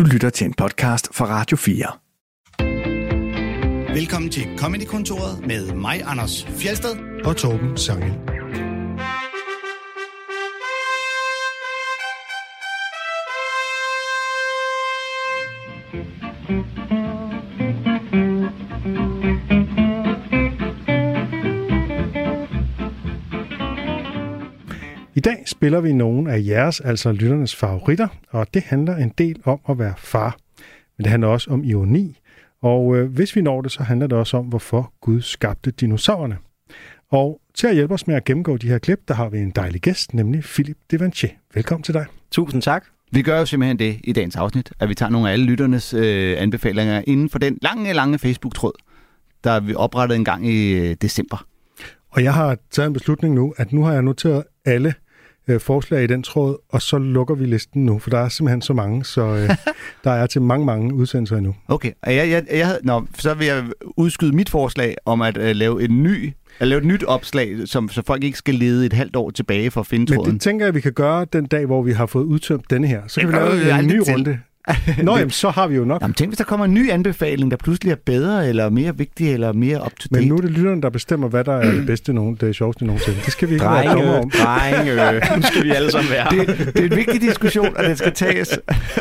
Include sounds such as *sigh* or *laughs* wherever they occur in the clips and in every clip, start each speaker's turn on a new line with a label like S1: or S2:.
S1: Du lytter til en podcast fra Radio 4.
S2: Velkommen til Comedy-kontoret med mig, Anders Fjelsted.
S3: og Torben Sangel. I dag spiller vi nogle af jeres, altså lytternes favoritter, og det handler en del om at være far. Men det handler også om ironi, og øh, hvis vi når det, så handler det også om, hvorfor Gud skabte dinosaurerne. Og til at hjælpe os med at gennemgå de her klip, der har vi en dejlig gæst, nemlig Philip Devanché. Velkommen til dig.
S4: Tusind tak.
S2: Vi gør jo simpelthen det i dagens afsnit, at vi tager nogle af alle lytternes øh, anbefalinger inden for den lange, lange Facebook-tråd, der vi oprettede en gang i øh, december.
S3: Og jeg har taget en beslutning nu, at nu har jeg noteret alle øh, forslag i den tråd, og så lukker vi listen nu, for der er simpelthen så mange, så øh, *laughs* der er til mange, mange udsendelser endnu.
S2: Okay, jeg, jeg, jeg, nå, så vil jeg udskyde mit forslag om at øh, lave en ny at lave et nyt opslag, som, så folk ikke skal lede et halvt år tilbage for at finde
S3: Men
S2: tråden.
S3: det tænker jeg, vi kan gøre den dag, hvor vi har fået udtømt denne her. Så kan
S2: Det
S3: vi lave en ny runde. *laughs* Nå, jamen, så har vi jo nok.
S2: Jamen, tænk, hvis der kommer en ny anbefaling, der pludselig er bedre, eller mere vigtig, eller mere up to date.
S3: Men nu er det lytteren, der bestemmer, hvad der er det bedste, nogen, det sjoveste nogensinde. Det skal vi ikke være dommer
S4: Drenge,
S3: om.
S4: drenge. Nu skal vi alle sammen være.
S2: det, det er en vigtig diskussion, og den skal tages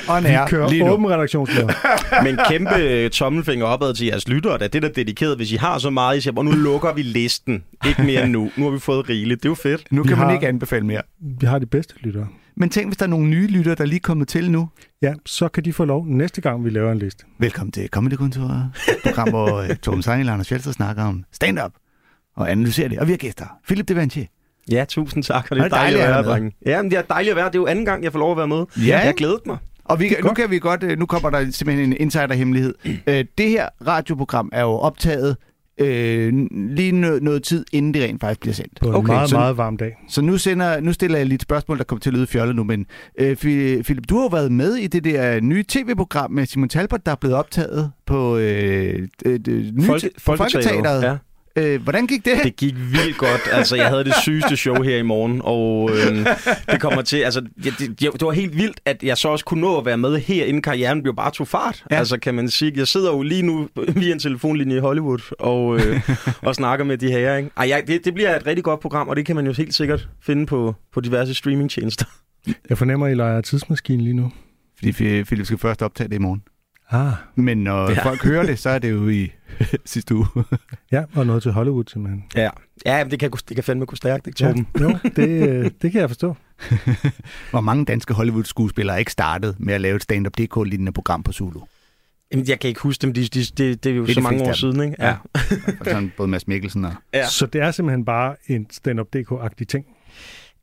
S2: on air
S3: Vi kører
S2: lige nu.
S3: åben redaktionsmøde. *laughs*
S4: Men kæmpe tommelfinger opad til jeres lyttere, da det er da dedikeret. Hvis I har så meget, I siger, "Hvor nu lukker vi listen. Ikke mere nu. Nu har vi fået rigeligt. Det er jo fedt.
S2: Nu
S3: Vi
S2: kan man
S3: har-
S2: ikke anbefale mere.
S3: Vi har de bedste lyttere.
S2: Men tænk, hvis der er nogle nye lyttere, der er lige kommet til nu.
S3: Ja, så kan de få lov næste gang, vi laver en liste.
S2: Velkommen til Comedy-kontoret. Et program, hvor *laughs* øh, Torben Sejl og Anders Fjeldsted snakker om stand-up og analyserer det. Og vi har gæster. Philip Devanché.
S4: Ja, tusind tak. Og det er,
S2: det er
S4: dejligt
S2: dejligt at være
S4: drenge. Ja, men det er dejligt at være. Det er jo anden gang, jeg får lov at være med.
S2: Ja.
S4: Jeg har glædet mig.
S2: Og vi, nu kan vi godt, øh, nu kommer der simpelthen en insider-hemmelighed. Øh, det her radioprogram er jo optaget øh, lige noget, noget tid, inden det rent faktisk bliver sendt.
S3: På en
S4: Okay,
S3: meget,
S2: så-
S3: meget varm dag.
S2: Så nu, sender, nu stiller jeg lige et spørgsmål, der kommer til at lyde fjollet nu, men øh, Philip, du har jo været med i det der nye tv-program med Simon Talbot, der er blevet optaget på øh, det, det nye
S4: Folke, Folketeateret. Ja.
S2: Øh, hvordan gik det?
S4: Det gik vildt godt. Altså, jeg havde det sygeste show her i morgen, og øh, det kommer til... Altså, det, det var helt vildt, at jeg så også kunne nå at være med her, inden karrieren blev bare tog fart.
S2: Ja.
S4: Altså, kan man sige. Jeg sidder jo lige nu via en telefonlinje i Hollywood og, øh, *laughs* og snakker med de her, ikke? Ej, ja, det, det bliver et rigtig godt program, og det kan man jo helt sikkert finde på, på diverse streamingtjenester.
S3: Jeg fornemmer, at I leger tidsmaskinen lige nu.
S2: Fordi Philip skal først optage det i morgen.
S3: Ah,
S2: Men når ja.
S4: Ja.
S2: folk hører det, så er det jo i *laughs* sidste uge. *laughs*
S3: ja, og noget til Hollywood simpelthen.
S4: Ja, ja men det kan, det kan fandme gå stærkt, ikke, Torben?
S3: Ja, jo, det, øh, det kan jeg forstå. *laughs*
S2: Hvor mange danske Hollywood-skuespillere er ikke startet med at lave et stand-up DK-lignende program på Zulu.
S4: Jamen, jeg kan ikke huske dem. De, de, det, det er jo
S2: Det er
S4: så
S2: de
S4: mange år siden, ikke? Ja.
S2: For sådan både Mads Mikkelsen og...
S4: Ja.
S3: Så det er simpelthen bare en stand-up DK-agtig ting.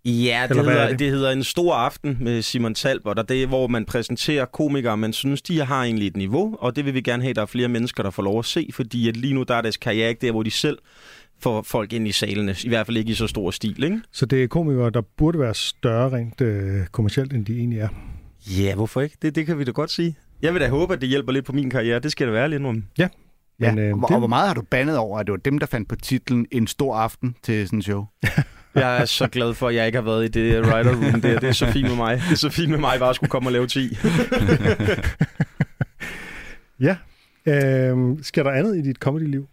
S4: Ja, det
S3: er
S4: hedder,
S3: det?
S4: det? det hedder En Stor Aften med Simon Talbot, og det er, hvor man præsenterer komikere, man synes, de har egentlig et niveau, og det vil vi gerne have, at der er flere mennesker, der får lov at se, fordi at lige nu der er deres karriere ikke der, hvor de selv får folk ind i salene, i hvert fald ikke i så stor stil, ikke?
S3: Så det er komikere, der burde være større rent øh, kommercielt, end de egentlig er.
S4: Ja, hvorfor ikke? Det, det kan vi da godt sige. Jeg vil da håbe, at det hjælper lidt på min karriere, det skal da være lidt om.
S2: Ja,
S3: Men, øh,
S2: og, hvor-
S3: det-
S2: og hvor meget har du bandet over, at det var dem, der fandt på titlen En stor aften til sådan en show? *laughs*
S4: Jeg er så glad for, at jeg ikke har været i det writer room der. Det er så fint med mig. Det er så fint med mig, bare at skulle komme og lave 10. *laughs*
S3: Ja. Øhm, skal der andet i dit comedy-liv?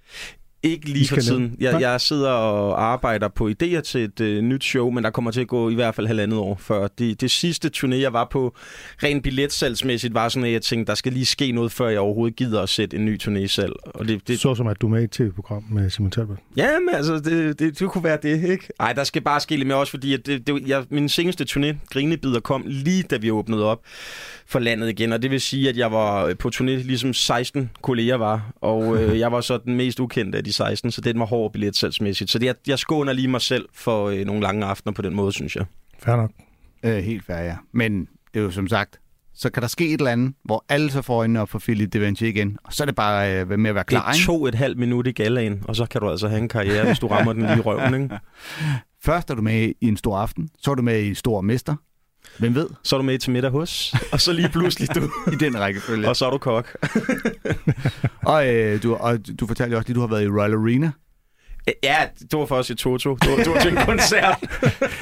S4: Ikke lige for tiden. Jeg, jeg sidder og arbejder på idéer til et øh, nyt show, men der kommer til at gå i hvert fald halvandet år før. Det, det sidste turné, jeg var på, rent billetsalgsmæssigt, var sådan, at jeg tænkte, der skal lige ske noget, før jeg overhovedet gider at sætte en ny turné i salg. Og det, det,
S3: Så som at du er med i et tv-program med Simon Talbot.
S4: Ja, men altså, det, det, det kunne være det, ikke? Nej, der skal bare ske lidt mere også, fordi at det, det, jeg, min seneste turné, Grinebider, kom lige da vi åbnede op for landet igen, og det vil sige, at jeg var på turné, ligesom 16 kolleger var, og øh, *laughs* jeg var så den mest ukendte af de 16, så den var hård billetsalgsmæssigt. Så det, jeg, jeg skåner lige mig selv for øh, nogle lange aftener på den måde, synes jeg.
S3: Fair nok.
S2: Øh, helt fair, ja. Men det er jo som sagt, så kan der ske et eller andet, hvor alle så får øjnene op for Philip Devanché igen. Og så er det bare øh, med at være klar,
S4: det
S2: ikke?
S4: tog et halvt minut i galaen, og så kan du altså have en karriere, hvis du rammer den lige i røven, ikke? *laughs*
S2: Først er du med i en stor aften, så er du med i Stor Mester. Hvem ved?
S4: Så er du med til middag hos, og så lige pludselig du, *laughs*
S2: I den rækkefølge.
S4: og så er du kok. *laughs*
S2: og, øh, du, og du fortalte jo også lige, at du har været i Royal Arena.
S4: Ja, det var for os i Toto. Det var, det var til en koncert. *laughs*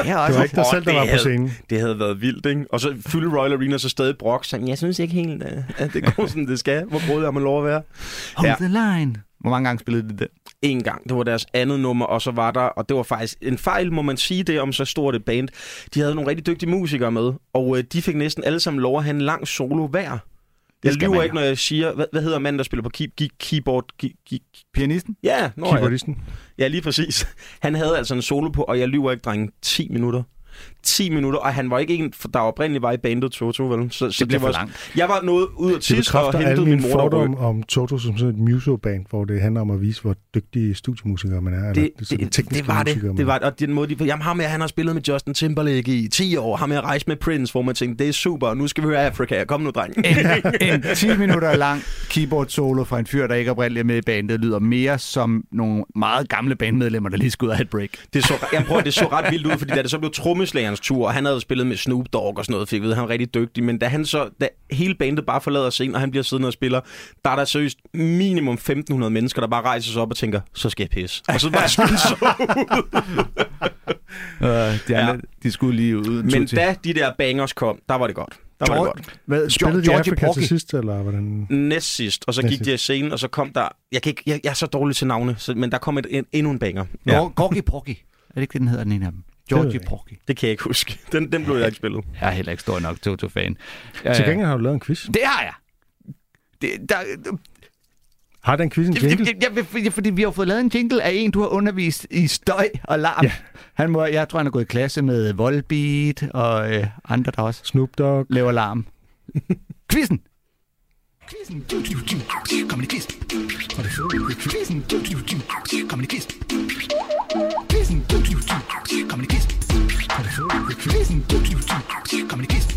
S2: Ja,
S3: Det
S2: også.
S3: var ikke dig selv, der
S4: det
S3: var på
S4: havde-
S3: scenen.
S4: Det havde været vildt, ikke? Og så fylde Royal Arena så stadig brok. Så jeg synes ikke helt, øh, at det går, som det skal. Hvor brød jeg må lov at være?
S2: Hold
S4: Ja.
S2: the line. Hvor mange gange spillede de det?
S4: En gang. Det var deres andet nummer, og så var der, og det var faktisk en fejl, må man sige det om så stort et band. De havde nogle rigtig dygtige musikere med, og øh, de fik næsten alle sammen lov at have en lang solo hver. Jeg lyver ikke, når jeg siger, hvad, hvad hedder manden, der spiller på key, key, keyboard? Key, key,
S2: Pianisten?
S4: ja, nå, ja,
S3: Keyboardisten.
S4: ja, lige præcis. *laughs* Han havde altså en solo på, og jeg lyver ikke, drenge, 10 minutter. 10 minutter, og han var ikke en, for der oprindeligt var i bandet Toto, vel? Så, så
S2: Det bliver for
S4: var,
S2: langt.
S4: Jeg var nået ud af
S3: Det
S4: tisse og hentede min mor der
S3: fordomme om Toto som sådan et muso-band, hvor det handler om at vise, hvor dygtige studiemusikere man er. eller
S4: det,
S3: sådan
S4: det,
S3: tekniske
S4: det var det. Det
S3: er.
S4: var og den måde, de, jamen ham her, han har spillet med Justin Timberlake i 10 år. Ham her rejst med Prince, hvor man tænkte, det er super, og nu skal vi høre Afrika. Kom nu, dreng.
S2: En, en 10 minutter lang keyboard solo fra en fyr, der ikke oprindeligt er med i bandet, lyder mere som nogle meget gamle bandmedlemmer, der lige skulle ud af et break.
S4: Det så, jeg prøver, det så ret vildt ud, fordi da det så blev trommeslagerens tur, og han havde spillet med Snoop Dogg og sådan noget, fik vide, han er rigtig dygtig, men da han så, da hele bandet bare forlader scenen, og han bliver siddende og spiller, der er der seriøst minimum 1.500 mennesker, der bare rejser sig op og tænker, så skal jeg pisse. Og så bare skynde så
S2: Uh, de,
S4: Ja.
S2: andre, de skulle lige ud.
S4: Men da de der bangers kom, der var det godt. Der var det godt.
S2: Hvad,
S3: Spillede de
S2: Georgie
S3: Afrika
S2: Porgy?
S3: til sidst, eller hvordan?
S4: Næst sidst, og så gik
S3: Næst
S4: de af scenen, og så kom der... Jeg, kan ikke, jeg, jeg er så dårlig til navne, så, men der kom et, en, endnu en banger.
S2: Ja. Gorgie Porgy. Er det ikke det, den hedder, den ene af dem? Georgie. Porgy.
S4: Det kan jeg ikke huske. *laughs* Den, den blev jeg ikke spillet.
S2: Jeg er heller ikke stor nok Toto-fan.
S3: Til gengæld har du lavet en quiz.
S2: Det har jeg. Det, der,
S3: Har den quiz en
S2: jeg,
S3: jingle?
S2: jeg, jeg, fordi vi har fået lavet en jingle af en, du har undervist i støj og larm.
S3: Ja.
S2: Han må, jeg tror, han har gået i klasse med Volbeat og øh, andre, der også
S3: Snoop Dogg.
S2: laver larm. Quizzen.
S1: Quizzen. Kom i quiz. Quizzen. Kom i quiz. Kom i quiz. Quizzen. Kom i quiz.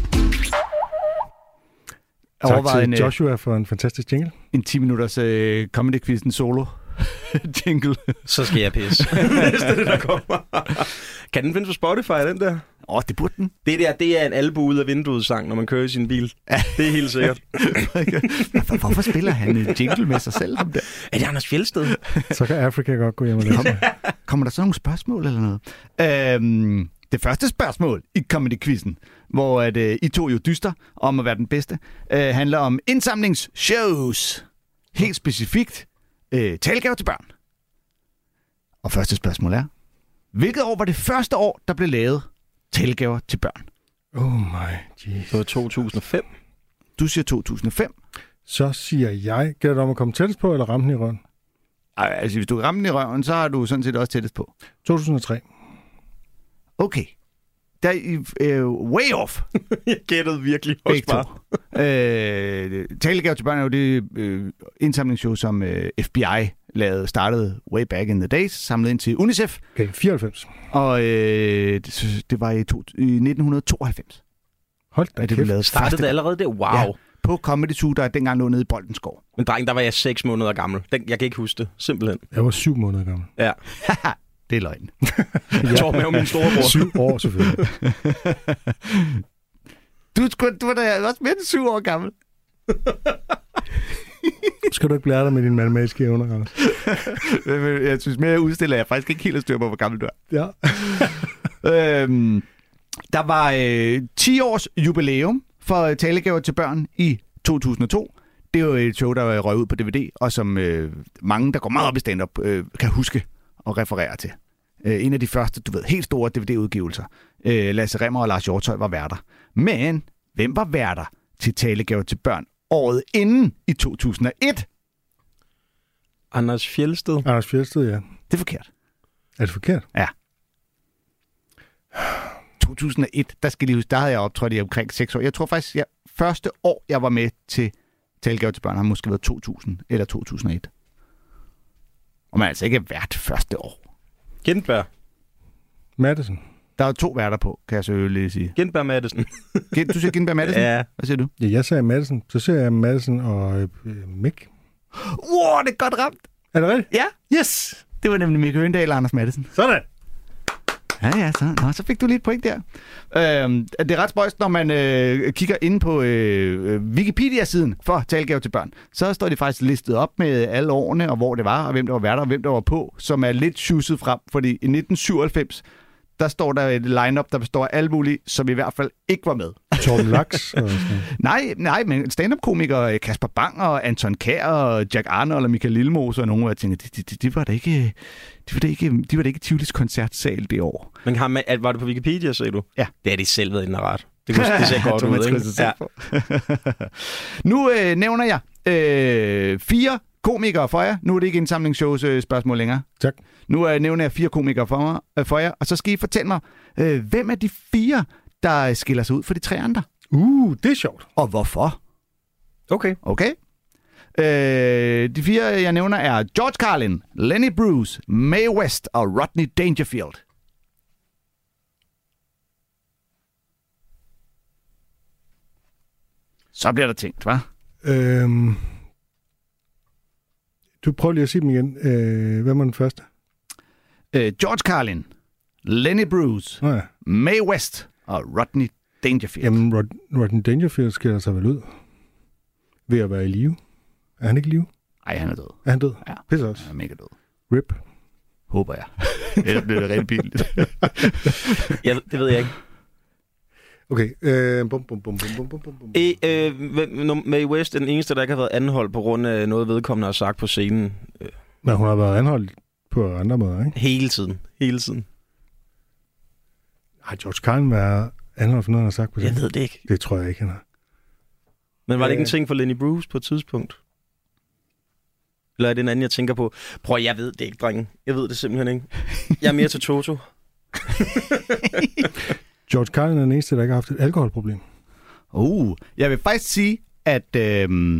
S3: Tak til
S2: en,
S3: Joshua for en fantastisk jingle.
S2: en 10 minutters øh, comedy quizzen solo *laughs* jingle.
S4: Så skal jeg pisse. *laughs* er det, der kommer. kan den findes på Spotify, den der?
S2: Åh, oh, det burde den.
S4: Det der, det er en albu ud af vinduet sang, når man kører i sin bil. Det er helt sikkert.
S2: Hvorfor, *laughs* hvorfor spiller han en jingle med sig selv? Om det?
S4: Er det Anders Fjeldsted?
S3: Så kan Afrika godt gå hjem og sig.
S2: Kommer der så nogle spørgsmål eller noget? Øhm, det første spørgsmål i Comedy-quizzen, hvor at, øh, I to jo dyster om at være den bedste, øh, handler om indsamlingsshows. Helt specifikt øh, talgaver til børn. Og første spørgsmål er, hvilket år var det første år, der blev lavet talgaver til børn?
S3: Oh my Jesus.
S4: Det var 2005.
S2: Du siger 2005.
S3: Så siger jeg, gælder det om at komme tættest på, eller ramme den i røven?
S2: Ej, altså, hvis du rammer den i røven, så har du sådan set også tættest på.
S3: 2003.
S2: Okay. Der er I øh, way off. *laughs*
S4: Jeg gættede virkelig også bare. *laughs*
S2: øh, Talegave til børn er jo det øh, indsamlingsshow, som øh, FBI lavede, startede way back in the days, samlet ind til UNICEF,
S3: Okay, 94.
S2: og øh, det, det var i, to, i 1992,
S3: Hold da
S2: at det
S3: kæft.
S2: blev lavet
S4: Startede det allerede der? Wow.
S2: Ja. På Comedy Zoo, der dengang lå nede i Boldenskov.
S4: Men dreng, der var jeg 6 måneder gammel. Den, jeg kan ikke huske det. Simpelthen.
S3: Jeg var syv måneder gammel.
S4: Ja. *laughs*
S2: det er løgn. *laughs*
S4: Jeg tror med min storebror.
S3: Syv år selvfølgelig.
S2: Du, skulle- du var da også mere end syv år gammel. *laughs*
S3: Skal du ikke blære dig med dine matematiske evner, Anders? *laughs*
S2: Jeg synes mere, jeg udstiller, at jeg faktisk ikke helt har styr på, hvor gammel du er.
S3: Ja.
S2: Øhm, der var øh, 10 års jubilæum for talegaver til børn i 2002. Det er jo et show, der røg ud på DVD, og som øh, mange, der går meget op i stand-up, øh, kan huske og referere til. Øh, en af de første, du ved, helt store DVD-udgivelser. Øh, Lasse Remmer og Lars Hjortøj var værter. Men hvem var værter til talegaver til børn året inden i 2001?
S4: Anders Fjeldsted.
S3: Anders Fjeldsted, ja.
S2: Det er forkert.
S3: Er det forkert?
S2: 2001, der skal lige huske, der havde jeg optrådt i omkring 6 år. Jeg tror faktisk, jeg, første år, jeg var med til Talgave til børn, har måske været 2000 eller 2001. Og man er altså ikke hvert første år.
S4: Gentberg.
S3: Madison.
S2: Der er jo to værter på, kan jeg selvfølgelig lige sige.
S4: Gentberg Madison.
S2: Gen- Du siger Gindberg Madsen?
S4: Ja.
S2: Hvad siger du?
S3: Ja, jeg sagde Madison. Så ser jeg Madison og øh, Mick.
S2: Wow, det er godt ramt.
S3: Er det rigtigt?
S2: Ja, yes. Det var nemlig Mikke Høndal og Anders Madsen.
S3: Sådan.
S2: Ja, ja, så, nå, så fik du lige et point der. Øhm, det er ret spøjst, når man øh, kigger ind på øh, øh Wikipedia-siden for Talgave til børn. Så står det faktisk listet op med alle årene, og hvor det var, og hvem der var værter, og hvem der var på, som er lidt sjusset frem. Fordi i 1997, der står der et lineup, der består af alle mulige, som i hvert fald ikke var med.
S3: Torben Laks. og.
S2: Nej, nej, men stand-up-komikere, Kasper Bang og Anton Kær og Jack Arnold og Michael Lillemose og nogen, hvor jeg tænkte, de, de, de, var da ikke, de var da ikke, de var da ikke Tivolis koncertsal det år.
S4: Men har man, at- var det på Wikipedia, sagde du?
S2: Ja.
S4: Det er de selv ved inden ret. Det, kunne, det ser godt *laughs* ud, ikke? Ja. *laughs*
S2: nu øh, nævner jeg øh, fire komikere for jer. Nu er det ikke indsamlingsshows øh, spørgsmål længere.
S3: Tak.
S2: Nu øh, nævner jeg fire komikere for, mig, øh, for jer, og så skal I fortælle mig, øh, hvem er de fire, der skiller sig ud for de tre andre?
S3: Uh, det er sjovt.
S2: Og hvorfor?
S4: Okay.
S2: Okay? Øh, de fire, jeg nævner, er George Carlin, Lenny Bruce, Mae West og Rodney Dangerfield. Så bliver der tænkt, hva'?
S3: Øhm, du prøver lige at sige dem igen. Øh, hvad var den første?
S2: Øh, George Carlin, Lenny Bruce,
S3: Nå ja.
S2: Mae West og Rodney Dangerfield.
S3: Jamen, Rod- Rodney Dangerfield skiller sig vel ud ved at være i live. Er han ikke i live?
S2: Nej, han er død.
S3: Er han død?
S2: Ja.
S3: Pisse også.
S2: Han er mega død.
S3: Rip.
S2: Håber jeg. *laughs* Ellers bliver det rigtig pinligt. *laughs*
S4: ja, det ved jeg ikke.
S3: Okay. Øh, bum, bum, bum, bum, bum, bum, bum.
S4: E, øh, Mae West er den eneste, der ikke har været anholdt på grund af noget, vedkommende har sagt på scenen. Øh.
S3: Men hun har været anholdt på andre måder, ikke?
S4: Hele tiden. Hele tiden.
S3: Har George Carlin været anholdt for noget, han har sagt på
S4: Jeg
S3: scenen?
S4: ved det ikke.
S3: Det tror jeg ikke, han har.
S4: Men var det ikke en
S3: Øh.
S4: ting for Lenny Bruce på et tidspunkt? Eller er det en anden, jeg tænker på? Prøv, jeg ved det ikke, drenge. Jeg ved det simpelthen ikke. Jeg er mere til Toto. *laughs*
S3: George Carlin er den eneste, der ikke har haft et alkoholproblem.
S2: Uh, jeg vil faktisk sige, at øh,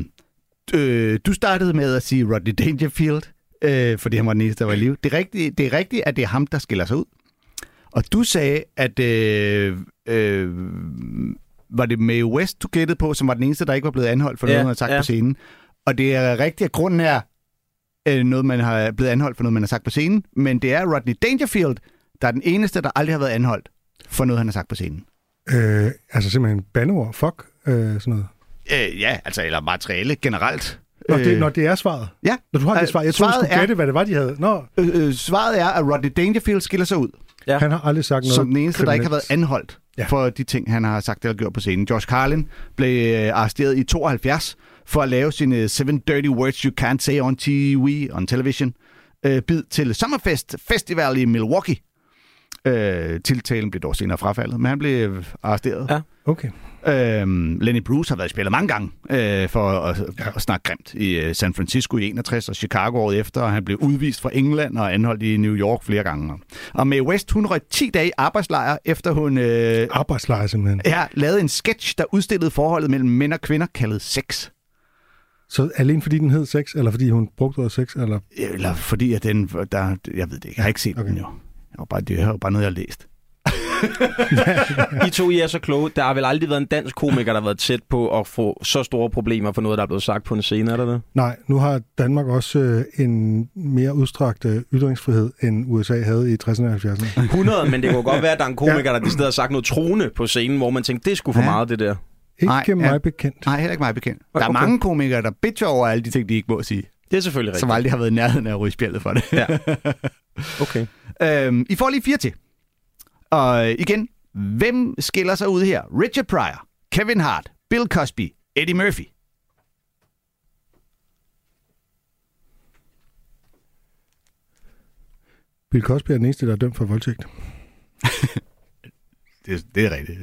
S2: øh, du startede med at sige Rodney Dangerfield, øh, fordi han var den eneste, der var i live. Det er, rigtigt, det er rigtigt, at det er ham, der skiller sig ud. Og du sagde, at øh, øh, var det Mae West, du gættede på, som var den eneste, der ikke var blevet anholdt for
S4: Ja,
S2: noget, han havde sagt
S4: ja.
S2: på scenen. Og det er rigtigt, at grunden er øh, noget, man har blevet anholdt for noget, man har sagt på scenen. Men det er Rodney Dangerfield, der er den eneste, der aldrig har været anholdt for noget, han har sagt på scenen.
S3: Øh, altså simpelthen bandeord. Fuck. Øh, sådan noget.
S2: Øh, ja, altså, eller materiale generelt.
S3: Nå, det, når det er svaret.
S2: Ja.
S3: Når du har
S2: Øh,
S3: det svar. Jeg troede, du skulle
S2: er-
S3: gætte, hvad det var, de havde. Nå,
S2: Øh, øh, svaret er, at Rodney Dangerfield skiller sig ud,
S4: Ja.
S3: han har aldrig sagt noget
S2: som den eneste, der ikke har været
S3: kriminelt.
S2: anholdt
S3: Ja.
S2: for de ting, han har sagt eller gjort på scenen. George Carlin blev øh, arresteret i 72 for at lave sine Seven Dirty Words You Can't Say on TV, on television, øh, bid til Summerfest Festival i Milwaukee. Øh, tiltalen blev dog senere frafaldet, men han blev arresteret.
S4: Ja.
S3: Okay.
S2: Øhm, Lenny Bruce har været spillet mange gange øh, for at, ja. at snakke grimt i øh, San Francisco i 61 og Chicago året efter, og han blev udvist fra England og anholdt i New York flere gange. Og Mae West, hun røg 10 dage i arbejdslejr, efter hun øh,
S3: Arbejdslejr simpelthen.
S2: ja, lavede en sketch, der udstillede forholdet mellem mænd og kvinder, kaldet sex.
S3: Så alene fordi den hed sex, eller fordi hun brugte ordet sex, eller...
S2: Eller fordi, at den, der, jeg ved det ikke, jeg har ikke set
S3: Okay.
S2: okay. den jo. Jeg var bare, det er jo bare noget, jeg har læst. *laughs*
S4: I to, I er så kloge. Der har vel aldrig været en dansk komiker, der har været tæt på at få så store problemer for noget, der er blevet sagt på en scene, er der det?
S3: Nej, nu har Danmark også øh, en mere udstrakt øh, ytringsfrihed, end USA havde i 60'erne og 70'erne.
S4: 100, *laughs* men det kunne godt være, at der er en komiker, der i stedet har sagt noget truende på scenen, hvor man tænkte, det skulle for
S2: Ja.
S4: meget, det der.
S3: Ikke
S2: Nej,
S3: mig
S2: ja.
S3: bekendt.
S2: Nej, heller ikke mig bekendt. Der er
S4: Okay.
S2: mange komikere, der bitcher over alle de ting, de ikke må sige.
S4: Det er selvfølgelig rigtigt.
S2: Som aldrig har været i nærheden af at ryge spjældet for det.
S4: Ja. Okay. *laughs*
S2: Øhm, I får lige fire til. Og øh, igen, hvem skiller sig ud her? Richard Pryor, Kevin Hart, Bill Cosby, Eddie Murphy.
S3: Bill Cosby er den eneste, der er dømt for voldtægt. *laughs*
S2: Det, det er rigtigt.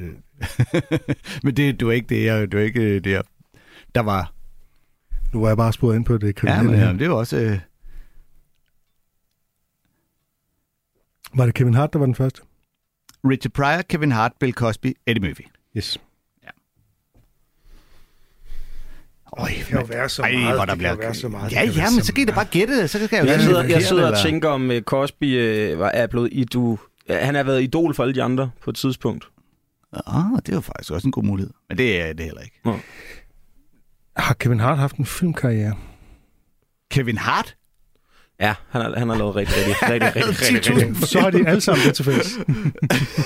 S2: *laughs* Men det, du er ikke det, jeg, du er ikke det, jeg, der var...
S3: Nu var jeg bare spurgt ind på det
S2: Ja,
S3: kriminelle.
S2: men
S3: her.
S2: ja, det var også... Øh,
S3: Var det Kevin Hart, der var den første?
S2: Richard Pryor, Kevin Hart, Bill Cosby, Eddie Murphy.
S3: Yes.
S2: Øj,
S3: Det kan jo være så
S2: Ej,
S3: meget.
S2: hvor der
S3: det kan jo
S2: bliver...
S3: være så meget.
S2: Ja, ja, men
S3: så
S2: kan I da bare gætte det. Så kan jeg jo
S4: Jeg sidder,
S2: er
S4: jeg sidder og tænker om uh, Cosby var- er blevet i du. Han har været idol for alle de andre på et tidspunkt.
S2: Ah, det var faktisk også en god mulighed. Men det er det heller ikke.
S3: Har Kevin Hart haft en filmkarriere?
S2: Kevin Hart?
S4: Ja, han har, han har lavet rigtig, rigtig, rigtig, rigtig, rigtig, rigtig. *laughs*
S3: Så har de alle sammen det til fælles.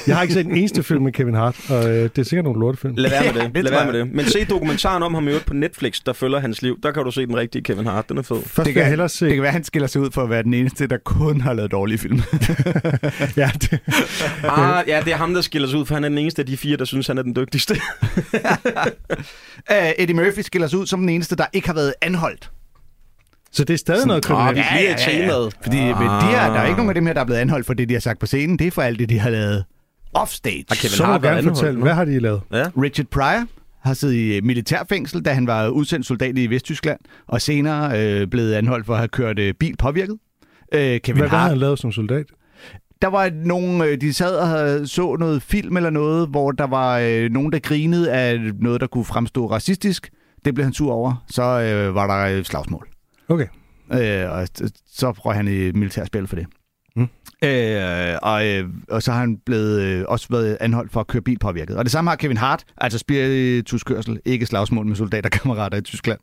S3: Jeg har ikke set en eneste film med Kevin Hart, og øh, det er sikkert nogle lortefilm.
S4: Lad være med det. *laughs* Lad være med det. Men se dokumentaren om ham i på Netflix, der følger hans liv. Der kan du se den rigtige Kevin Hart. Den er fed.
S3: Først
S2: Det kan,
S3: hellere se...
S2: det kan være, han skiller sig ud for at være den eneste, der kun har lavet dårlige film. *laughs*
S3: Ja, det,
S4: Ah, ja, det er ham, der skiller sig ud, for han er den eneste af de fire, der synes, han er den dygtigste.
S2: uh, Eddie Murphy skiller sig ud som den eneste, der ikke har været anholdt.
S3: Så det er stadig noget kriminelt.
S4: vi bliver i temaet.
S2: Fordi ah. de her, der er ikke nogen af dem her, der er blevet anholdt for det, de har sagt på scenen. Det er for alt det, de har lavet offstage.
S4: Har Kevin
S3: Så må du gerne fortælle, hvad har de lavet?
S4: Ja.
S2: Richard Pryor har siddet i militærfængsel, da han var udsendt soldat i Vesttyskland, og senere øh, blevet anholdt for at have kørt øh, bil påvirket. Øh, Kevin
S3: Hvad, hvad har
S2: Hart,
S3: han lavet som soldat?
S2: der var nogen, øh, de sad og havde- så noget film eller noget, hvor der var øh, nogen, der grinede af noget, der kunne fremstå racistisk. Det blev han sur over. Så øh, var der øh, slagsmål.
S3: Okay.
S2: Øh, og så røg han i militærspil for det.
S3: Mm.
S2: Øh, og, øh, og så har han blevet, øh, også været anholdt for at køre bil påvirket. Og det samme har Kevin Hart, altså spirituskørsel, ikke slagsmål med soldaterkammerater i Tyskland.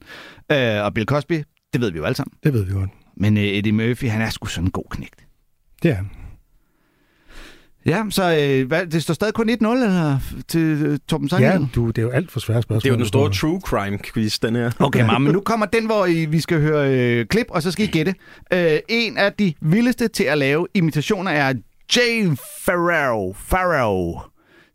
S2: Øh, og Bill Cosby, det ved vi jo alle sammen.
S3: Det ved vi godt.
S2: Men øh, Eddie Murphy, han er sgu sådan en god knægt.
S3: Det er han.
S2: Ja, så øh, hvad, det står stadig kun 1-0 eller, til øh, Torben
S3: Ja,
S2: Sangel?
S3: du, det er jo alt for svære spørgsmål.
S4: Det er jo den store true crime quiz, den her.
S2: Okay, ja. men nu kommer den, hvor I, vi skal høre øh, klip, og så skal I gætte. Øh, en af de vildeste til at lave imitationer er Jay Farrow, Farrow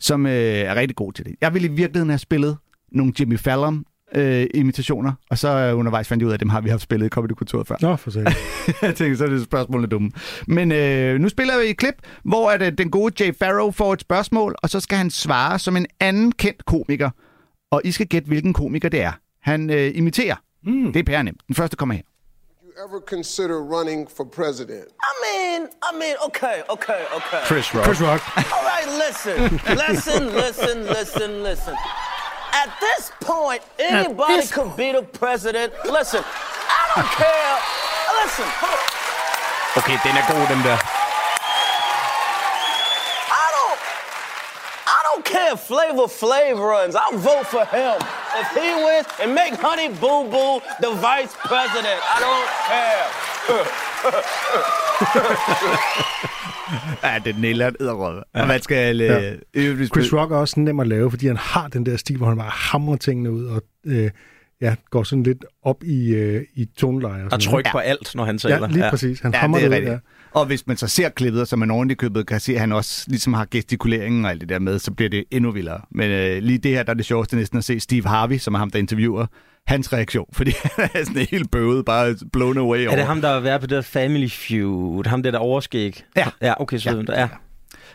S2: som øh, er rigtig god til det. Jeg ville i virkeligheden have spillet nogle Jimmy Fallon øh, imitationer, og så øh, undervejs fandt jeg ud af, at dem har vi haft spillet i Comedy Kultur før.
S3: Nå, for sig. *laughs*
S2: jeg tænkte, så er det spørgsmålet dumme. Men øh, nu spiller vi et klip, hvor at, øh, den gode Jay Farrow får et spørgsmål, og så skal han svare som en anden kendt komiker. Og I skal gætte, hvilken komiker det er. Han øh, imiterer. Mm. Det er pærenemt. Den første kommer her.
S5: you ever consider running for president?
S6: I mean, I mean, okay, okay, okay.
S4: Chris Rock.
S3: Chris Rock.
S6: All right, listen, listen, listen, listen, listen. At this point, anybody could be the president. Listen, I don't care. Listen.
S2: Okay, den er god, den der.
S6: I don't, I don't care if Flavor Flav runs. I'll vote for him if he wins and make Honey Boo Boo the vice president. I don't care. *laughs*
S2: Ja, den nælder edderrød. Og man skal... Øh,
S3: Ja.
S2: øve,
S3: Chris Rock er også nem at lave, fordi han har den der stil, hvor han bare hamrer tingene ud og øh, ja, går sådan lidt op i, øh, i toneleje.
S4: Og tryk på alt, når han
S3: Ja,
S4: taler.
S3: lige præcis. Han
S2: Ja, det er
S3: ud,
S2: rigtigt. Og hvis man så ser klippet, så man ordentligt købet kan se, at han også ligesom har gestikuleringen og alt det der med, så bliver det endnu vildere. Men øh, lige det her, der er det sjoveste næsten at se Steve Harvey, som er ham, der interviewer, hans reaktion. *laughs* Fordi han er sådan helt bøvet, bare blown away over.
S4: Er det ham, der har været på det der Family Feud? Ham der, der overskæg?
S2: Ja.
S4: Ja, okay, så ja.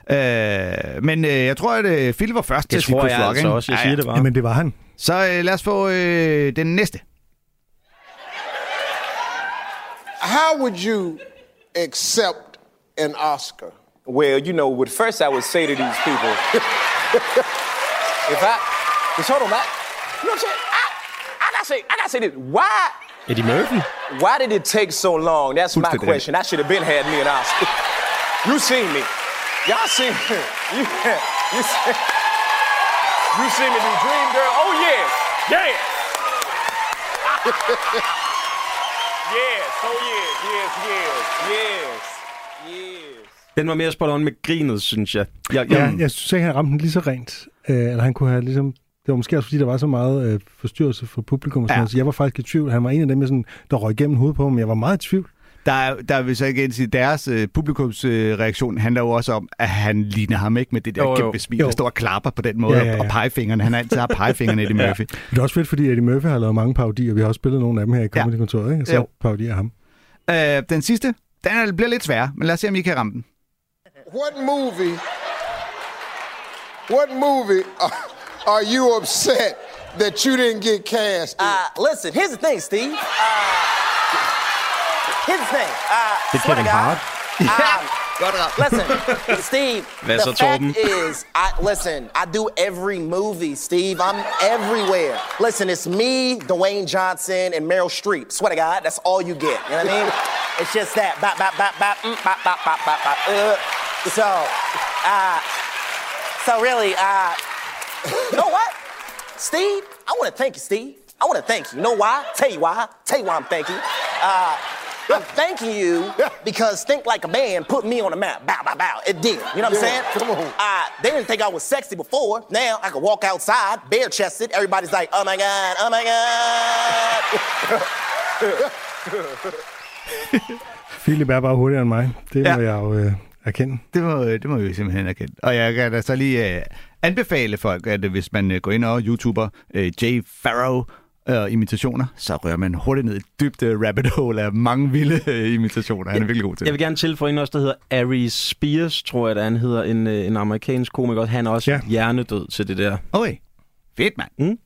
S2: ja. øh, Men øh, jeg tror, at øh, Phil var først til
S4: Det
S2: at sige
S4: tror
S2: Chris
S4: jeg
S2: Rock,
S4: altså
S2: ikke?
S4: også. Jeg
S2: Ja,
S4: siger
S2: ja.
S4: det bare.
S3: Jamen, det var han.
S2: Så øh, lad os få øh, den næste.
S5: How would you accept an Oscar?
S7: Well, you know, what first I would say to these people, if I, just hold on, man. You know what I'm saying? I, I gotta say, I gotta say this. Why,
S4: Eddie Murphy?
S7: why did it take so long? That's my
S2: Fuldstændig
S7: question. I should have been had me an Oscar. *laughs* you seen me. Y'all seen me. *laughs* You, you, seen, you seen me do Dream Girl? Yes. Yes. *laughs* yes. Oh, yes. Yes, yes. Yes. Yes.
S4: Den var mere spot on med grinet, synes jeg. jeg, jeg
S3: Ja, jeg synes ikke, han ramte den lige så rent. Øh, eller han kunne have ligesom... Det var måske også, fordi der var så meget øh, forstyrrelse for publikum. Og sådan
S2: Ja.
S3: noget, så jeg var faktisk i tvivl. Han var en af dem, jeg sådan, der røg igennem hovedet på, men jeg var meget i tvivl.
S2: Der er, der vil så igen sige, deres øh, publikumsreaktion øh, reaktion handler jo også om, at han ligner ham ikke med det der
S4: Jo,
S2: kæmpe smil,
S3: Jo.
S2: der står og klapper på den måde,
S3: Ja, ja, ja.
S2: og pegefingeren. Han har altid har pegefingeren, Eddie *laughs* Murphy.
S3: Det er også fedt, fordi Eddie Murphy har lavet mange parodier. Vi har også spillet nogle af dem her i
S2: Ja.
S3: Comedy-kontoret, ikke? Så
S2: Jo.
S3: parodier af ham.
S2: Øh, den sidste, den er, bliver lidt svær, men lad os se, om I kan ramme den.
S5: What movie? What movie are, are you upset that you didn't get cast? in?
S6: Uh, listen, here's the thing, Steve. Uh, here's the thing. Uh,
S4: Det
S6: swear
S4: Kevin
S6: God,
S4: Hart.
S6: Um, listen, *laughs* Steve.
S4: Hvad
S6: the
S4: så,
S6: fact
S4: Torben?
S6: is, I listen. I do every movie, Steve. I'm everywhere. Listen, it's me, Dwayne Johnson, and Meryl Streep. Swear to God, that's all you get. You know what I mean? *laughs* It's just that. Bop, bop, bop, bop, mm, bop, bop, bop, bop, bop. Uh, so, uh, so really, uh, *laughs* you know what, Steve? I want to thank you, Steve. I want to thank you. You know why? Tell you why. Tell you why I'm thanking you. Uh, I'm thanking you because Think Like a Man put me on the map. Bow, bow, bow. It did. You know what I'm saying?
S5: come on.
S6: Uh, they didn't think I was sexy before. Now I can walk outside, bare chested. Everybody's like, oh my God, oh my God. *laughs* *laughs*
S3: Philip er bare hurtigere end mig. Det
S2: Ja.
S3: må jeg jo øh, erkende.
S2: Det må, det må vi simpelthen erkende. Og jeg kan da så lige øh, anbefale folk, at hvis man øh, går ind og YouTuber øh, Jay Farrow øh, imitationer, så rører man hurtigt ned i et dybt øh, rabbit hole af mange vilde øh, imitationer. Han er virkelig god til
S4: Jeg vil gerne tilføje en også, der hedder Ari Spears, tror jeg, at han hedder, en, øh, en amerikansk komiker. Han er også
S3: Ja.
S4: hjernedød til det der.
S2: Okay. Fedt, mand.
S4: Mm.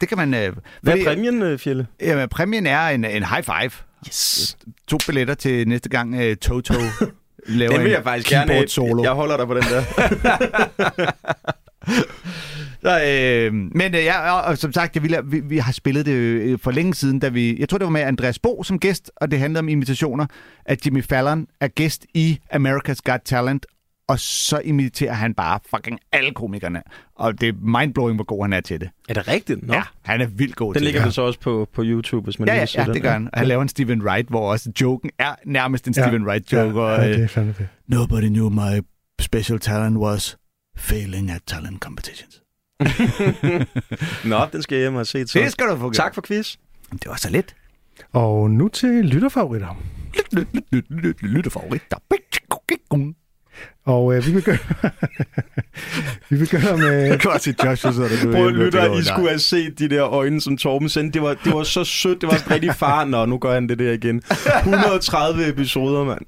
S2: Det kan man... Øh,
S4: Hvad er præmien, øh, Fjelle?
S2: Jamen, præmien er en, en high five.
S4: Yes.
S2: To billetter til næste gang uh, Toto *laughs* laver
S4: Den vil
S2: en
S4: jeg faktisk gerne
S2: solo.
S4: Jeg holder dig på den der. *laughs*
S2: Så, øh, men øh, ja, og, og som sagt, jeg ville, vi, vi har spillet det øh, for længe siden, da vi, jeg tror det var med Andreas Bo som gæst, og det handlede om imitationer, at Jimmy Fallon er gæst i America's Got Talent, og så imiterer han bare fucking alle komikerne. Og det er mindblowing, hvor god han er til det.
S4: er det rigtigt? Nå.
S2: Ja, han er vildt god
S4: Den
S2: til
S4: ligger
S2: det.
S4: vel så også på, på YouTube, hvis man
S2: Ja,
S4: lige
S2: ja,
S4: vil se
S2: ja,
S4: den.
S2: det gør han. Han laver en Stephen Wright, hvor også joken er nærmest en Stephen Wright joke.
S3: Ja,
S2: og,
S3: ja,
S2: øh,
S3: det er fandme det.
S2: Nobody knew my special talent was failing at talent competitions. *laughs*
S4: Nå, den skal jeg hjem og se.
S2: Det skal du få
S4: Tak for quiz.
S2: Det var så lidt.
S3: Og nu til lytterfavoritter.
S2: Lyttefavoritter.
S3: Og øh, vi begynder, *laughs* vi begynder med... *laughs*
S2: Jeg kan også se Josh, så er det nu.
S4: Prøv at lytte, I skulle have set de der øjne, som Torben sendte. Det var, det var så sødt. Det var sådan rigtig far. Nå, nu gør han det der igen. 130 episoder, mand.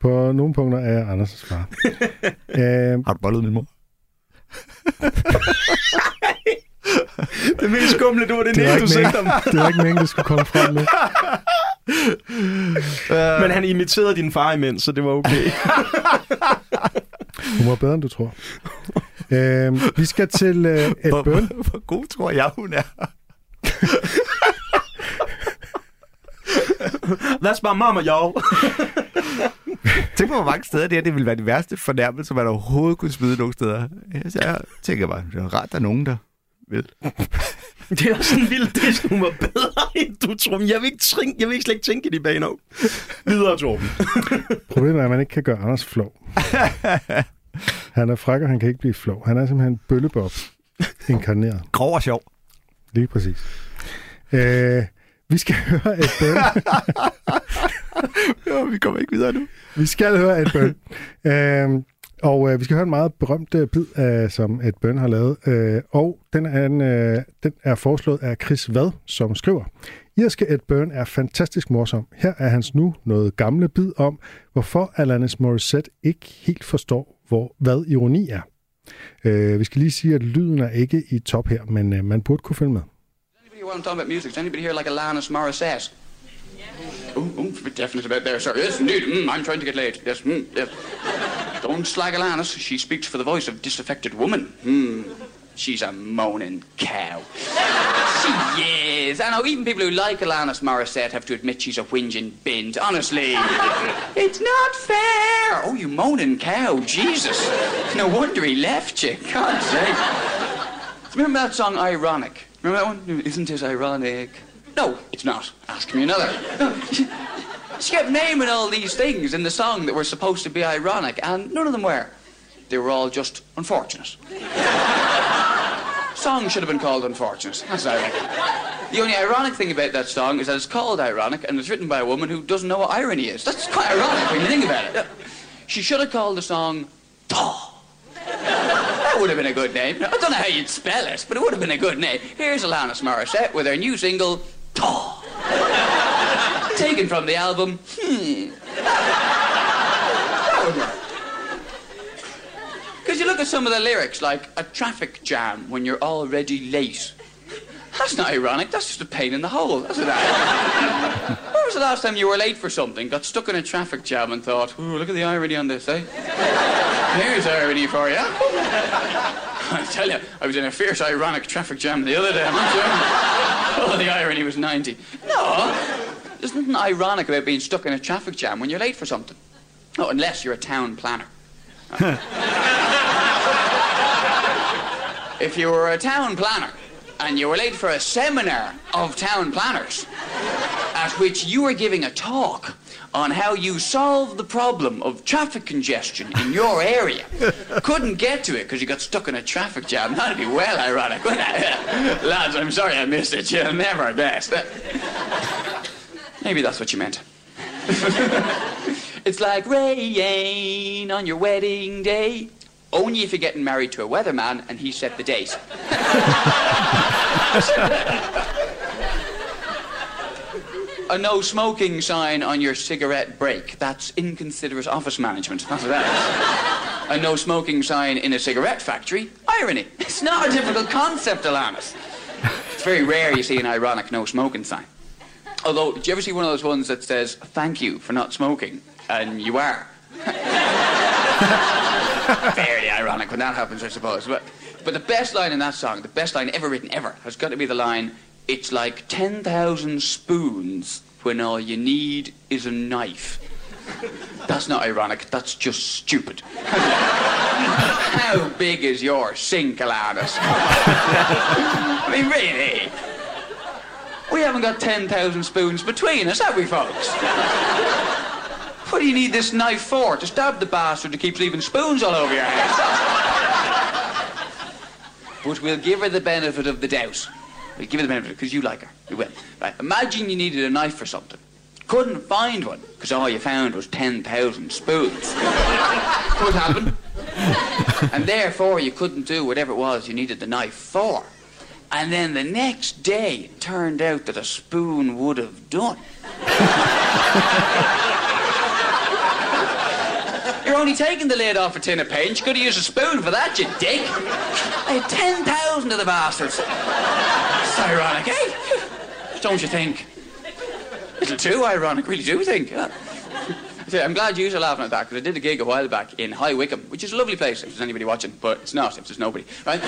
S3: På nogle punkter er jeg Anders' far. *laughs* øh,
S2: Har du bollet min mor? *laughs*
S4: Det mest skumle, det var det
S3: det,
S4: næste, du
S3: ikke
S4: sendte ham.
S3: det var ikke meningen, det skulle komme frem med. *laughs*
S4: Men han imiterede din far imens, så det var okay.
S3: Hun var bedre, end du tror. øh, vi skal til øh,
S2: Hvor,
S3: Byrne.
S2: hvor, hvor god tror jeg, hun er? *laughs*
S4: That's my mama, y'all.
S2: Tænk på, hvor mange steder det her, det ville være de værste fornærmelser, man overhovedet kunne smide nogle steder. Så jeg tænker bare, det er rart, der er nogen, der vil.
S4: Det er også sådan vildt, det er hun var bedre, end du tror. Men Jeg vil ikke, tænke, jeg vil ikke slet ikke tænke i de baner. Videre, Torben.
S3: Problemet er, at man ikke kan gøre Anders flov. *laughs* Han er fræk, og han kan ikke blive flov. Han er simpelthen bøllebob inkarneret.
S2: Grov og sjov.
S3: Lige præcis. Øh, vi skal *laughs* høre et bøn. *laughs*
S2: Jo, vi kommer ikke videre nu.
S3: vi skal høre et bøn. øh, og øh, vi skal høre en meget berømt øh, bid, øh, som et bøn har lavet. Øh, og den er, en, øh, den er foreslået af Chris Vad, som skriver. Irske Ed Byrne er fantastisk morsom. Her er hans nu noget gamle bid om, hvorfor Alanis Morissette ikke helt forstår, hvor, hvad ironi er. Øh, vi skal lige sige, at lyden er ikke i top her, men øh, man burde kunne følge med.
S8: While I'm talking about music, does anybody here like Alanis Morissette? Oh, oh, definite about there, sir. Yes, indeed. Mm, I'm trying to get laid. Yes, mm, yes. Don't slag Alanis. She speaks for the voice of disaffected woman. Hmm. She's a moaning cow. she is. I know even people who like Alanis Morissette have to admit she's a whinging bint. Honestly, *laughs* it's not fair. Oh, you moaning cow. Jesus. No wonder he left you. God's sake. Remember that song Ironic? Remember that one? Isn't it ironic? No, it's not. Ask me another. No. *laughs* She kept naming all these things in the song that were supposed to be ironic, and none of them were. They were all just unfortunate. *laughs* song should have been called Unfortunate. That's what I reckon. The only ironic thing about that song is that it's called ironic and it's written by a woman who doesn't know what irony is. That's quite ironic when you think about it. She should have called the song Taw. That would have been a good name. I don't know how you'd spell it, but it would have been a good name. Here's Alanis Morissette with her new single, Taw. *laughs* Taken from the album, Hmm. Because you look at some of the lyrics, like a traffic jam when you're already late. That's not ironic, that's just a pain in the hole. That's what that is. When was the last time you were late for something, got stuck in a traffic jam and thought, ooh, look at the irony on this, eh? *laughs* Here's irony for you. *laughs* I tell you, I was in a fierce ironic traffic jam the other day, I'm not sure. *laughs* Oh, the irony was 90. No, there's nothing ironic about being stuck in a traffic jam when you're late for something. Oh, unless you're a town planner. if you were a town planner and you were late for a seminar of town planners, at which you were giving a talk on how you solve the problem of traffic congestion in your *laughs* area. Couldn't get to it because you got stuck in a traffic jam. That'd be well ironic, wouldn't it? *laughs* Lads, I'm sorry I missed it. You'll never guess. Maybe that's what you meant. *laughs* it's like rain on your wedding day. Only if you're getting married to a weatherman and he set the date. A no smoking sign on your cigarette break. That's inconsiderate office management. That's what that is. A no smoking sign in a cigarette factory. Irony. It's not a difficult concept, Alanis. It's very rare you see an ironic no smoking sign. Although, do you ever see one of those ones that says, thank you for not smoking? And you are. Fairly ironic when that happens, I suppose. But, but the best line in that song, the best line ever written ever, has got to be the line, it's like 10,000 spoons when all you need is a knife. That's not ironic, that's just stupid. *laughs* How big is your sink, Alanis? I mean, really? We haven't got 10,000 spoons between us, have we, folks? What do you need this knife for? To stab the bastard who keeps leaving spoons all over your house? but we'll give her the benefit of the doubt. We'll give her the benefit because you like her. You will. Right. Imagine you needed a knife for something. Couldn't find one because all you found was 10,000 spoons. *laughs* Could happen. *laughs* and therefore you couldn't do whatever it was you needed the knife for. And then the next day, it turned out that a spoon would have done. *laughs* You're only taking the lid off a tin of paint. You could have used a spoon for that, you dick. I had 10,000 of the bastards. Ironic, eh? Don't you think? A Little too ironic, really do think. Yeah. I'm glad you are laughing at that because I did a gig a while back in High Wycombe, which is a lovely place if there's anybody watching, but it's not if there's nobody, right? *laughs*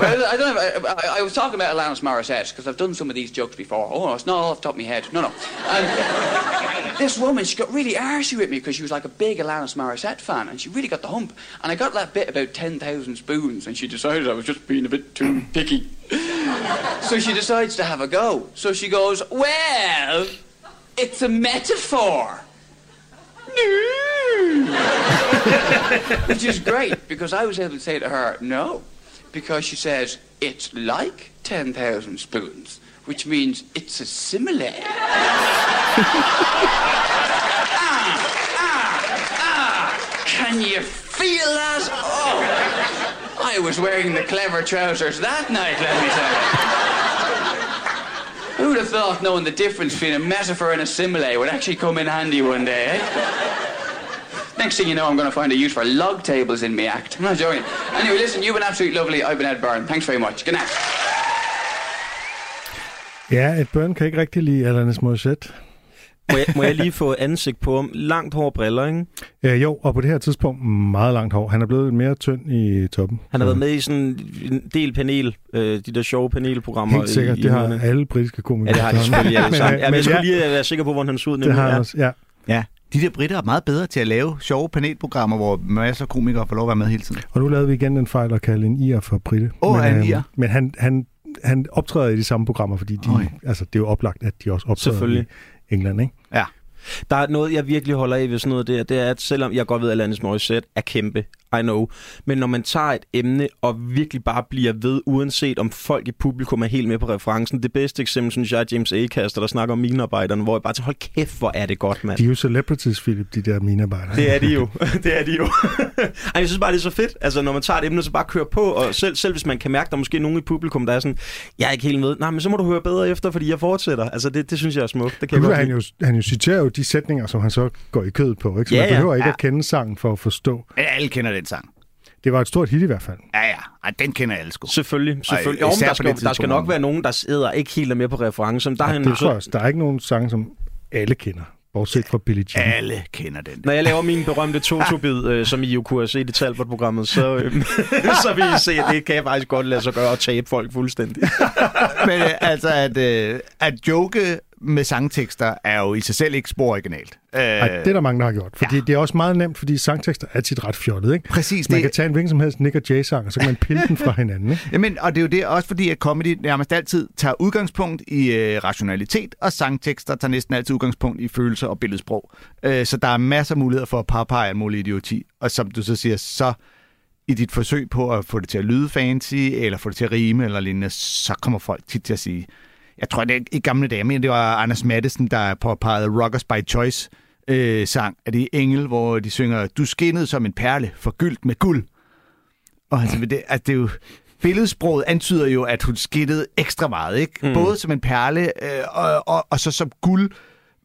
S8: I don't know. I, I, was talking about Alanis Morissette because I've done some of these jokes before. Oh, it's not all off the top of my head. No, no. And this woman, she got really arsy with me because she was like a big Alanis Morissette fan, and she really got the hump. And I got that bit about 10,000 spoons, and she decided I was just being a bit too picky. so she decides to have a go. So she goes, well. It's a metaphor. No. Which is great because I was able to say to her, no. Because she says, it's like 10,000 spoons, which means it's a simile. ah, ah, ah. Can you feel that? Oh, I was wearing the clever trousers that night, let me tell you. Who'd have thought knowing the difference between a metaphor and a simile would actually come in handy one day, eh? Next thing you know, I'm going to find a use for log tables in me act. I'm not joking. Anyway, listen, you've been absolutely lovely. I've been Ed Byrne. Thanks very much. Good night.
S3: Ja, et børn kan ikke rigtig lide Alanis Morissette.
S4: Må jeg, må jeg lige få ansigt på ham? Langt hår briller, ikke?
S3: Øh, jo, og på det her tidspunkt meget langt hår. Han er blevet mere tynd i toppen.
S4: Han har været med i sådan en del panel, øh, de der sjove panelprogrammer.
S3: Helt sikkert,
S4: i,
S3: det
S4: i
S3: har
S4: nullerne.
S3: alle britiske komikere.
S4: Ja, det har de selvfølgelig alle *laughs* sammen.
S3: Men,
S4: Ja, men jeg
S3: men
S4: skulle
S3: ja,
S4: lige være sikker på, hvordan han så ud.
S3: Det har han
S4: Ja.
S3: også, ja.
S2: Ja, de der britter er meget bedre til at lave sjove panelprogrammer, hvor masser af komikere får lov at være med hele tiden.
S3: Og nu lavede vi igen den fejl at kalde en ir for Britte.
S2: Åh,
S3: men,
S2: er han
S3: øhm,
S2: ir?
S3: Men han, han, han optræder i de samme programmer, fordi de, altså, det er jo oplagt, at de også optræder
S4: Selvfølgelig.
S3: i England, ikke?
S2: Ja.
S4: Der er noget, jeg virkelig holder af ved sådan noget der, det er, at selvom jeg godt ved, at Alanis Morissette er kæmpe, i know, men når man tager et emne og virkelig bare bliver ved, uanset om folk i publikum er helt med på referencen, det bedste eksempel, synes jeg, er James Acaster, der snakker om minearbejderne, hvor jeg bare tænker, hold kæft, hvor er det godt, mand.
S3: De er jo celebrities, Philip, de der minearbejdere.
S4: Det er de jo. *laughs* det er de jo. Ej, jeg synes bare, det er så fedt. Altså, når man tager et emne, så bare kører på. Og selv, selv hvis man kan mærke, der er måske nogen i publikum, der er sådan, jeg er ikke helt med. Nej, men så må du høre bedre efter, fordi jeg fortsætter. Altså, det, det synes jeg er smukt. Det kan
S3: Nu
S4: jeg
S3: er
S4: godt
S3: han, jo, han jo citerer jo de sætninger, som han så går i kødet på, ikke? Så
S4: Ja,
S3: man
S4: ja.
S3: behøver ikke
S2: Ja.
S3: at kende sangen for at forstå.
S2: Ja, Alle kender den sang.
S3: Det var et stort hit i hvert fald.
S2: Ja, ja. Ej, den kender alle sgu.
S4: Selvfølgelig, selvfølgelig.
S2: Ej,
S4: Jo, der, skal, der skal nok være nogen, der sidder ikke helt er med på referencen. Der er
S3: Ja,
S4: han,
S3: det tror jeg. Der er ikke nogen sange, som alle kender, bortset fra Billie Jean.
S2: Alle kender den.
S4: når jeg laver min berømte Toto-bid, øh, som I jo kunne have set i Talbot-programmet, så, øh, *laughs* så vil I se, at det kan jeg faktisk godt lade sig gøre at tabe folk fuldstændig. *laughs*
S2: Men øh, altså, at, øh, at joke med sangtekster er jo i sig selv ikke spor originalt. Øh,
S3: Ej, det er der mange, der har gjort. Fordi ja. det er også meget nemt, fordi sangtekster er tit ret fjollet, ikke?
S2: Præcis,
S3: Man
S2: det-
S3: kan tage en hvilken som helst Nick og Jay-sang, og så kan man pille den fra hinanden, ikke?
S2: Jamen, og det er jo det også fordi, at comedy nærmest altid tager udgangspunkt i øh, rationalitet, og sangtekster tager næsten altid udgangspunkt i følelser og billedsprog. Øh, så der er masser af muligheder for at påpege en mulig idioti. Og som du så siger, så i dit forsøg på at få det til at lyde fancy, eller få det til at rime eller lignende, så kommer folk tit til at sige, jeg tror, det er i gamle dage, men det var Anders Madsen, der påpegede Rockers by Choice øh, sang af det Engel, hvor de synger, du skinnede som en perle, forgyldt med guld. Og altså, det, altså, det er jo... Billedsproget antyder jo, at hun skittede ekstra meget, ikke? Mm. Både som en perle øh, og, og, og så som guld.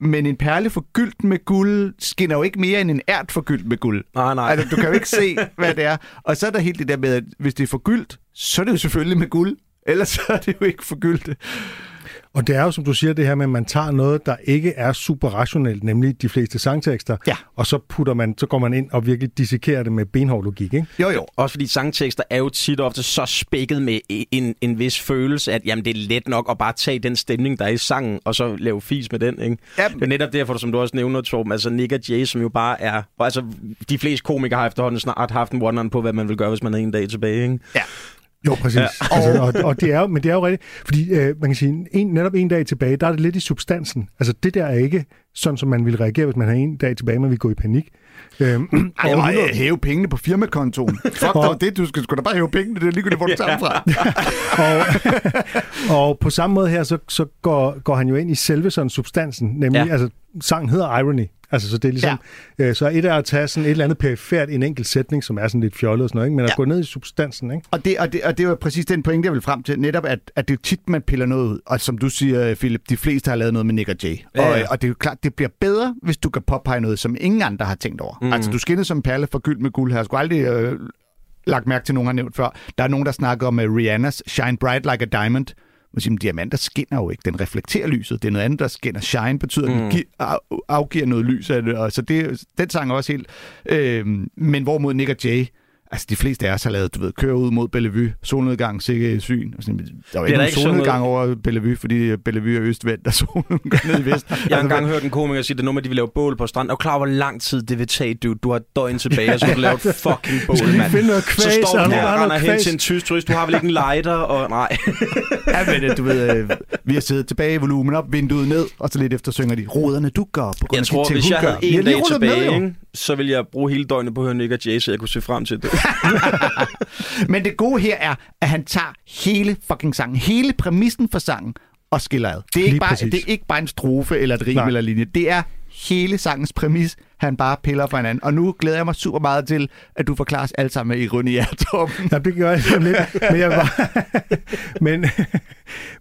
S2: Men en perle forgyldt med guld skinner jo ikke mere end en ært forgyldt med guld.
S4: Nej, nej.
S2: Altså, du kan jo ikke se, hvad det er. Og så er der helt det der med, at hvis det er forgyldt, så er det jo selvfølgelig med guld. Ellers så er det jo ikke forgyldt.
S3: Og det er jo, som du siger, det her med, at man tager noget, der ikke er super rationelt, nemlig de fleste sangtekster,
S2: Ja.
S3: og så, putter man, så går man ind og virkelig dissekerer det med benhård logik, ikke?
S2: Jo, jo.
S4: Også fordi sangtekster er jo tit og ofte så spækket med en, en vis følelse, at jamen, det er let nok at bare tage den stemning, der er i sangen, og så lave fis med den. Ikke?
S2: Ja.
S4: Det er netop derfor, som du også nævner, Torben, altså Nick og Jay, som jo bare er... Og altså, de fleste komikere har efterhånden snart haft en one på, hvad man vil gøre, hvis man er en dag tilbage. Ikke?
S2: Ja.
S3: Jo, præcis. Ja. Altså, og, og det er jo, men det er jo rigtigt, fordi øh, man kan sige, en, netop en dag tilbage, der er det lidt i substansen. Altså det der er ikke sådan, som man ville reagere, hvis man har en dag tilbage, man vil gå i panik. Øhm,
S2: Ej,
S3: og
S2: og
S3: hundrede-
S2: øh, hæve pengene på firmakontoen. *laughs* Fuck dog det, du skal sgu da bare hæve pengene, det er ligegyldigt, hvor du tager fra. *laughs*
S3: og, *laughs* og på samme måde her, så, så går, går han jo ind i selve sådan substansen, nemlig,
S4: ja.
S3: altså sangen hedder Irony. Altså, så det er ligesom, ja. øh, så et er at tage sådan et eller andet perifært i en enkelt sætning, som er sådan lidt fjollet og sådan noget, ikke? men at
S2: Ja.
S3: gå ned i substansen, ikke?
S2: Og det, og, det, og det var præcis den pointe, jeg vil frem til. Netop, at, at det er tit, man piller noget ud. Og som du siger, Philip, de fleste har lavet noget med Nick og Jay.
S4: Ja,
S2: Og,
S4: ja.
S2: og det er jo klart, det bliver bedre, hvis du kan påpege noget, som ingen andre har tænkt over. Mm. Altså, du skinnede som en perle for gyld med guld her. Jeg skulle aldrig øh, lagt mærke til, nogen har nævnt før. Der er nogen, der snakker om uh, Rihannas Shine Bright Like a Diamond. Man siger, diamanter skinner jo ikke. Den reflekterer lyset. Det er noget andet, der skinner. Shine betyder, at den gi- af, afgiver noget lys af det. Og så det, den sang er også helt... Øh, men hvorimod Nick og Jay, altså de fleste af os har lavet, du ved, køre ud mod Bellevue, solnedgang, sikke syn. Og sådan, der var ikke nogen solnedgang over Bellevue, fordi Bellevue er østvendt, og *laughs* solen går ned i vest. *laughs*
S4: Jeg har
S2: Altså,
S4: engang hørt en komiker sige, at det er noget de vil lave bål på stranden. Og klar, hvor lang tid det vil tage, du. Du har et døgn tilbage, og så skal du lave et *laughs* fucking bål, mand.
S3: finde noget
S4: så
S3: kvæs,
S4: står
S3: og
S4: du
S3: er der
S4: og render
S3: noget
S4: hen til en tysk turist. Du har vel ikke en lighter? Og nej.
S2: Ja, men øh, du ved, øh, vi har siddet tilbage, volumen op, vinduet ned, og så lidt efter synger de, roderne du gør på grund
S4: Jeg
S2: af
S4: tror,
S2: de ting,
S4: hvis jeg havde
S2: gør." Vi har
S4: en dag tilbage, så ville jeg bruge hele døgnet på at høre Nick og Jay, så jeg kunne se frem til det. *laughs*
S2: Men det gode her er, at han tager hele fucking sangen, hele præmissen for sangen, og skiller ad. Det er, ikke bare,
S3: præcis.
S2: det er ikke bare en strofe eller et rim
S3: Nej.
S2: eller linje. Det er hele sangens præmis, han bare piller fra hinanden. Og nu glæder jeg mig super meget til, at du forklarer os alle sammen med ironi i Torben. *laughs*
S3: Ja, det gør jeg lidt. Men jeg vil bare, *laughs* men,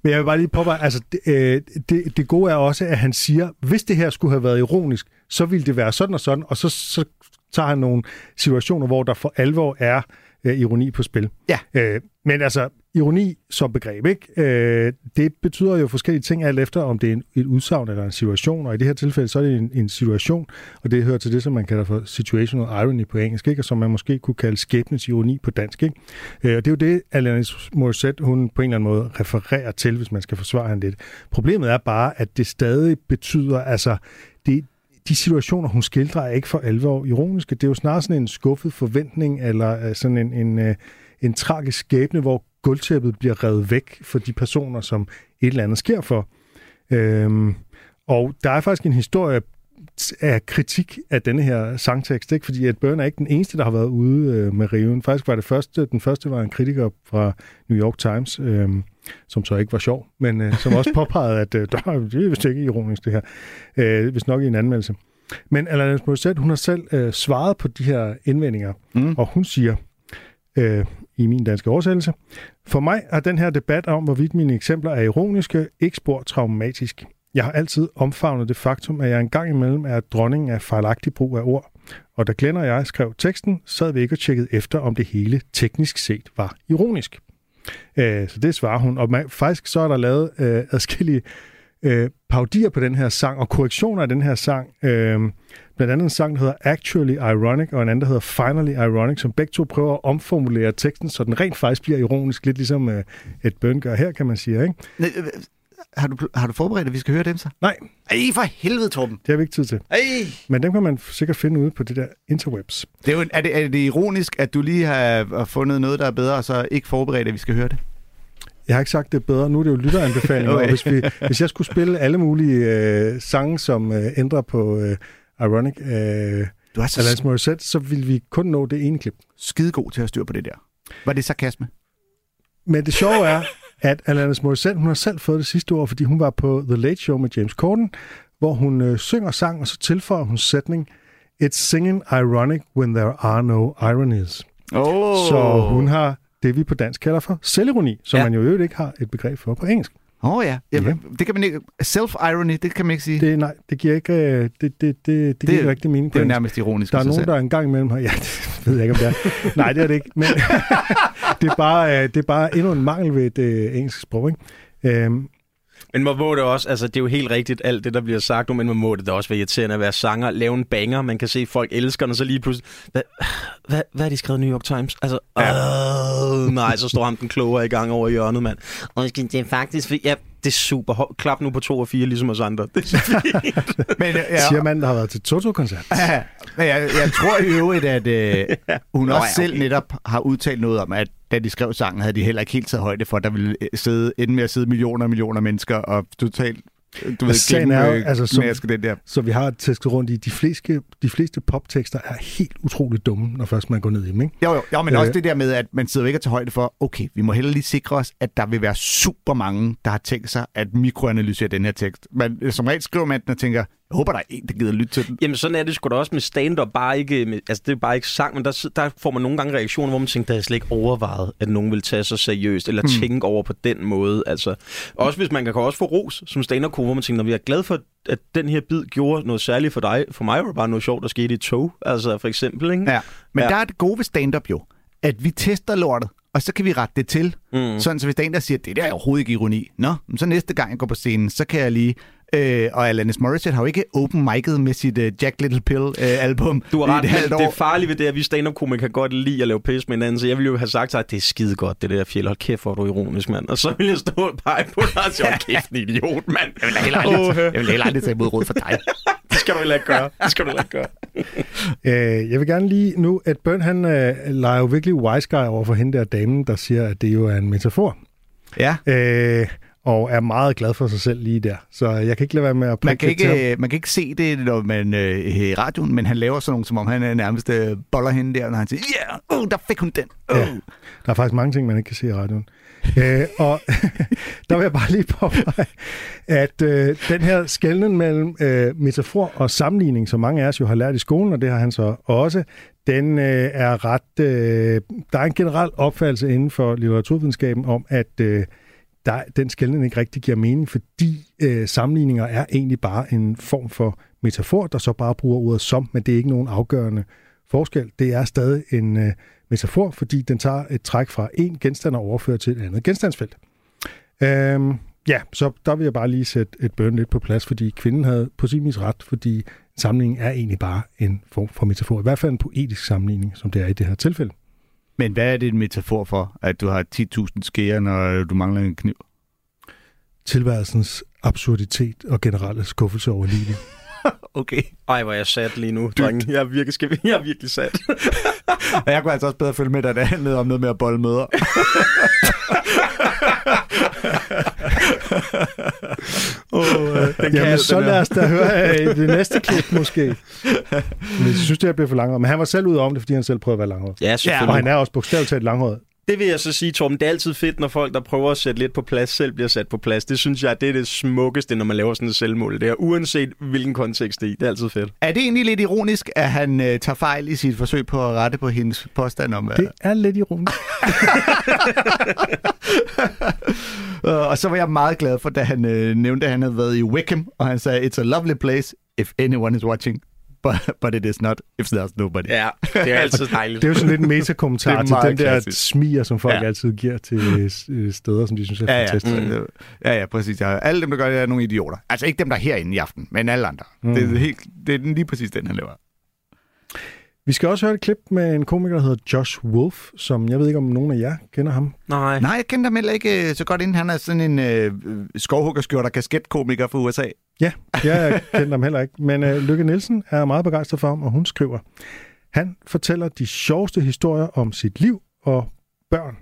S3: men jeg vil bare lige påpege, altså det, øh, det, det gode er også, at han siger, hvis det her skulle have været ironisk, så ville det være sådan og sådan, og så, så tager han nogle situationer, hvor der for alvor er øh, ironi på spil.
S2: Ja.
S3: Øh, men altså, ironi som begreb, ikke? Øh, det betyder jo forskellige ting, alt efter om det er en, et udsagn eller en situation, og i det her tilfælde, så er det en, en situation, og det hører til det, som man kalder for situational irony på engelsk, ikke? og som man måske kunne kalde skæbnens ironi på dansk. Ikke? Øh, og det er jo det, Alanis Morissette, hun på en eller anden måde refererer til, hvis man skal forsvare hende lidt. Problemet er bare, at det stadig betyder, altså, det, de situationer, hun skildrer, er ikke for alvor ironiske. Det er jo snarere sådan en skuffet forventning, eller øh, sådan en, en, øh, en tragisk skæbne, hvor gulvtæppet bliver revet væk for de personer, som et eller andet sker for. Øhm, og der er faktisk en historie af kritik af denne her sangtekst, ikke? fordi at Byrne er ikke den eneste, der har været ude øh, med riven. Faktisk var det første, den første var en kritiker fra New York Times, øh, som så ikke var sjov, men øh, som også *laughs* påpegede, at øh, der, det er vist ikke ironisk det her, øh, hvis nok i en anmeldelse. Men Alanis Morissette, hun har selv øh, svaret på de her indvendinger, mm. og hun siger, øh, i min danske oversættelse, for mig er den her debat om, hvorvidt mine eksempler er ironiske, ikke spor traumatisk. Jeg har altid omfavnet det faktum, at jeg engang imellem er dronningen af fejlagtig brug af ord. Og da Glenn og jeg skrev teksten, sad vi ikke og tjekkede efter, om det hele teknisk set var ironisk. Øh, så det svarer hun. Og man, faktisk så er der lavet øh, adskillige øh, paudier på den her sang, og korrektioner af den her sang. Øh, blandt andet en sang, der hedder Actually Ironic, og en anden, der hedder Finally Ironic, som begge to prøver at omformulere teksten, så den rent faktisk bliver ironisk, lidt ligesom øh, et bøn gør her, kan man sige. Ikke?
S2: Øh, har du, har du forberedt, at vi skal høre dem så?
S3: Nej,
S2: Ej, for helvede, Torben.
S3: det har vi ikke tid til.
S2: Ej.
S3: Men dem kan man sikkert finde ude på det der interwebs.
S2: Det er, jo, er, det, er det ironisk, at du lige har, fundet noget, der er bedre, og så ikke forberedt, at vi skal høre det?
S3: Jeg har ikke sagt det er bedre. Nu er det jo lytteranbefalinger, *laughs*
S2: Okay.
S3: og hvis, vi, hvis jeg skulle spille alle mulige øh, sange, som øh, ændrer på øh, Ironic øh,
S2: Du er så
S3: Alanis Morissette, så vil vi kun nå det ene klip.
S2: skidegod til at styre på det der. Var det sarkasme?
S3: Men det sjove er, at Alanis Morissette, hun har selv fået det sidste år, fordi hun var på The Late Show med James Corden, hvor hun øh, synger sang, og så tilføjer hun sætning, It's singing ironic when there are no ironies.
S2: Oh.
S3: Så hun har det, vi på dansk kalder for selvironi, som
S2: Ja.
S3: man jo i øvrigt ikke har et begreb for på engelsk.
S2: Åh oh, ja. Jamen, det kan man ikke... Self-irony, det kan man ikke sige. Det,
S3: Det, nej, det giver ikke, øh, det, det, det, det, det giver ikke rigtig mening.
S2: det er jo nærmest ironisk.
S3: Der er nogen,
S2: selv.
S3: der en gang imellem har... *laughs* Ja, det ved jeg ikke, om det er. Nej, det er det ikke. Men *laughs* det, er bare, øh, det er bare endnu en mangel ved det øh, engelske sprog. Ikke? Øhm,
S4: Men man må det også, altså det er jo helt rigtigt alt det, der bliver sagt nu, men man må det da også være irriterende at være sanger, lave en banger, man kan se, folk elsker den, og så lige pludselig, hvad, hvad, hvad har de skrevet i New York Times? Altså, ja. øh, nej, så står ham den klogere i gang over i hjørnet, mand. Og det er faktisk, ja, det er super. Klap nu på to og fire, ligesom os andre. Det er fint. *laughs*
S2: Men, øh, ja,
S3: siger manden, der har været til Toto-koncert.
S2: Ja, men jeg, jeg tror i øvrigt, at øh, *laughs* hun
S4: Nå,
S2: også
S4: ja,
S2: selv
S4: okay.
S2: netop har udtalt noget om, at da de skrev sangen, havde de heller ikke helt taget højde for, at der ville øh, sidde, ende med at sidde millioner og millioner mennesker og totalt øh, du ved,
S3: sagen er jo, altså, som-
S2: den der.
S3: Så vi har tæsket rundt i, de fleste, de fleste poptekster er helt utroligt dumme, når først man går ned i dem. Ikke?
S2: Jo, jo, jo men
S3: Øh.
S2: også det der med, at man sidder ikke og tager højde for, okay, vi må heller lige sikre os, at der vil være super mange, der har tænkt sig at mikroanalysere den her tekst. Men som regel skriver man den og tænker, jeg håber, der er en, der gider lytte til den.
S4: Jamen sådan er det sgu da også med stand-up, bare ikke, med, altså det er bare ikke sang, men der, der får man nogle gange reaktioner, hvor man tænker, der er slet ikke overvejet, at nogen vil tage sig seriøst, eller mm. tænke over på den måde. Altså, også hvis man kan, også få ros som stand-up hvor man tænker, når vi er glad for, at den her bid gjorde noget særligt for dig. For mig var det bare noget sjovt, der skete i et tog, altså for eksempel, ikke?
S2: Ja. Men
S4: ja.
S2: der er det gode ved stand-up jo, at vi tester lortet, og så kan vi rette det til. Mm. Sådan, så hvis der er en, der siger, det der er overhovedet ikke ironi. Nå, men så næste gang jeg går på scenen, så kan jeg lige... Øh, og Alanis Morissette har jo ikke open mic'et med sit uh, Jack Little Pill uh, album
S4: Du har ret,
S2: et
S4: men
S2: halvt år.
S4: det er farligt ved det, at vi stand-up-komikere kan godt lide at lave pis med hinanden, så jeg ville jo have sagt at det er skide godt, det der fjeld. Hold kæft, hvor er du ironisk, mand. Og så ville jeg stå og pege på dig og sige, hold kæft, en idiot, mand.
S2: Jeg vil heller aldrig,
S4: Åh,
S2: jeg vil heller aldrig tage imod råd for dig.
S4: Det skal du heller ikke gøre. Det skal du heller ikke gøre. *laughs*
S3: Øh, jeg vil gerne lige nu, at Bøn han øh, leger jo virkelig wise guy over for hende der damen, der siger, at det jo er en metafor.
S2: Ja.
S3: Øh, og er meget glad for sig selv lige der. Så jeg kan ikke lade være med at
S2: Man kan, ikke, øh, man kan ikke se det, når man øh, i radioen, men han laver sådan nogle, som om han er nærmest øh, boller hende der, når han siger, ja, yeah, oh, der fik hun den. Oh.
S3: Ja. Der er faktisk mange ting, man ikke kan se i radioen øh, og *laughs* der vil jeg bare lige påpege, at øh, den her skælden mellem øh, metafor og sammenligning, som mange af os jo har lært i skolen, og det har han så også, den øh, er ret... Øh, der er en generel opfattelse inden for litteraturvidenskaben om, at øh, der, den skældning ikke rigtig giver mening, fordi øh, sammenligninger er egentlig bare en form for metafor, der så bare bruger ordet som, men det er ikke nogen afgørende forskel. Det er stadig en øh, metafor, fordi den tager et træk fra en genstand og overfører til et andet genstandsfelt. Øhm, ja, så der vil jeg bare lige sætte et bøn lidt på plads, fordi kvinden havde på sin vis ret, fordi en sammenligning er egentlig bare en form for metafor. I hvert fald en poetisk sammenligning, som det er i det her tilfælde.
S2: Men hvad er det en metafor for, at du har 10.000 skære, når du mangler en kniv?
S3: Tilværelsens absurditet og generelle skuffelse over livet.
S2: Okay.
S4: Ej, hvor er jeg sat lige nu, drenge. Jeg er virkelig, skal vi, jeg er virkelig sat. *laughs*
S2: Og jeg kunne altså også bedre følge med, da det handlede om noget med at bolle møder.
S4: oh, *laughs* den
S3: Jamen, så lad os da høre øh, det næste klip måske. Men jeg synes, det her bliver for langhåret. Men han var selv ude om det, fordi han selv prøvede at være langhåret.
S4: Ja,
S3: Og
S4: selvfølgelig.
S3: han er også bogstaveligt talt langhåret.
S4: Det vil jeg så sige, Torben, det er altid fedt, når folk, der prøver at sætte lidt på plads, selv bliver sat på plads. Det synes jeg, det er det smukkeste, når man laver sådan et selvmål der. Uanset hvilken kontekst det er i. Det er altid fedt.
S2: Er det egentlig lidt ironisk, at han øh, tager fejl i sit forsøg på at rette på hendes påstand om...
S3: Det er lidt ironisk.
S2: Øh, *laughs* og så var jeg meget glad for, da han øh, nævnte, at han havde været i Wickham, og han sagde, it's a lovely place if anyone is watching, but, but it is not if there's nobody.
S4: Ja, det er *laughs* altid dejligt.
S3: Det er jo sådan lidt en metakommentar *laughs* til den der
S2: klassisk.
S3: smiger, som folk
S2: Ja.
S3: ja. altid giver til øh, steder, som de synes er
S2: Ja, ja.
S3: fantastiske.
S2: Mm. ja, ja, præcis. Ja. Alle dem, der gør det, er nogle idioter. Altså ikke dem, der er herinde i aften, men alle andre. Mm. Det, er helt, det er lige præcis den, han laver.
S3: Vi skal også høre et klip med en komiker, der hedder Josh Wolf, som jeg ved ikke, om nogen af jer kender ham.
S4: Nej.
S2: Nej, jeg kender ham heller ikke øh, så godt inden. Han er sådan en øh, skovhuggerskjort og kasketkomiker fra USA.
S3: Ja, jeg kender ham heller ikke. Men uh, Lykke Nielsen er meget begejstret for ham, og hun skriver, han fortæller de sjoveste historier om sit liv og børn.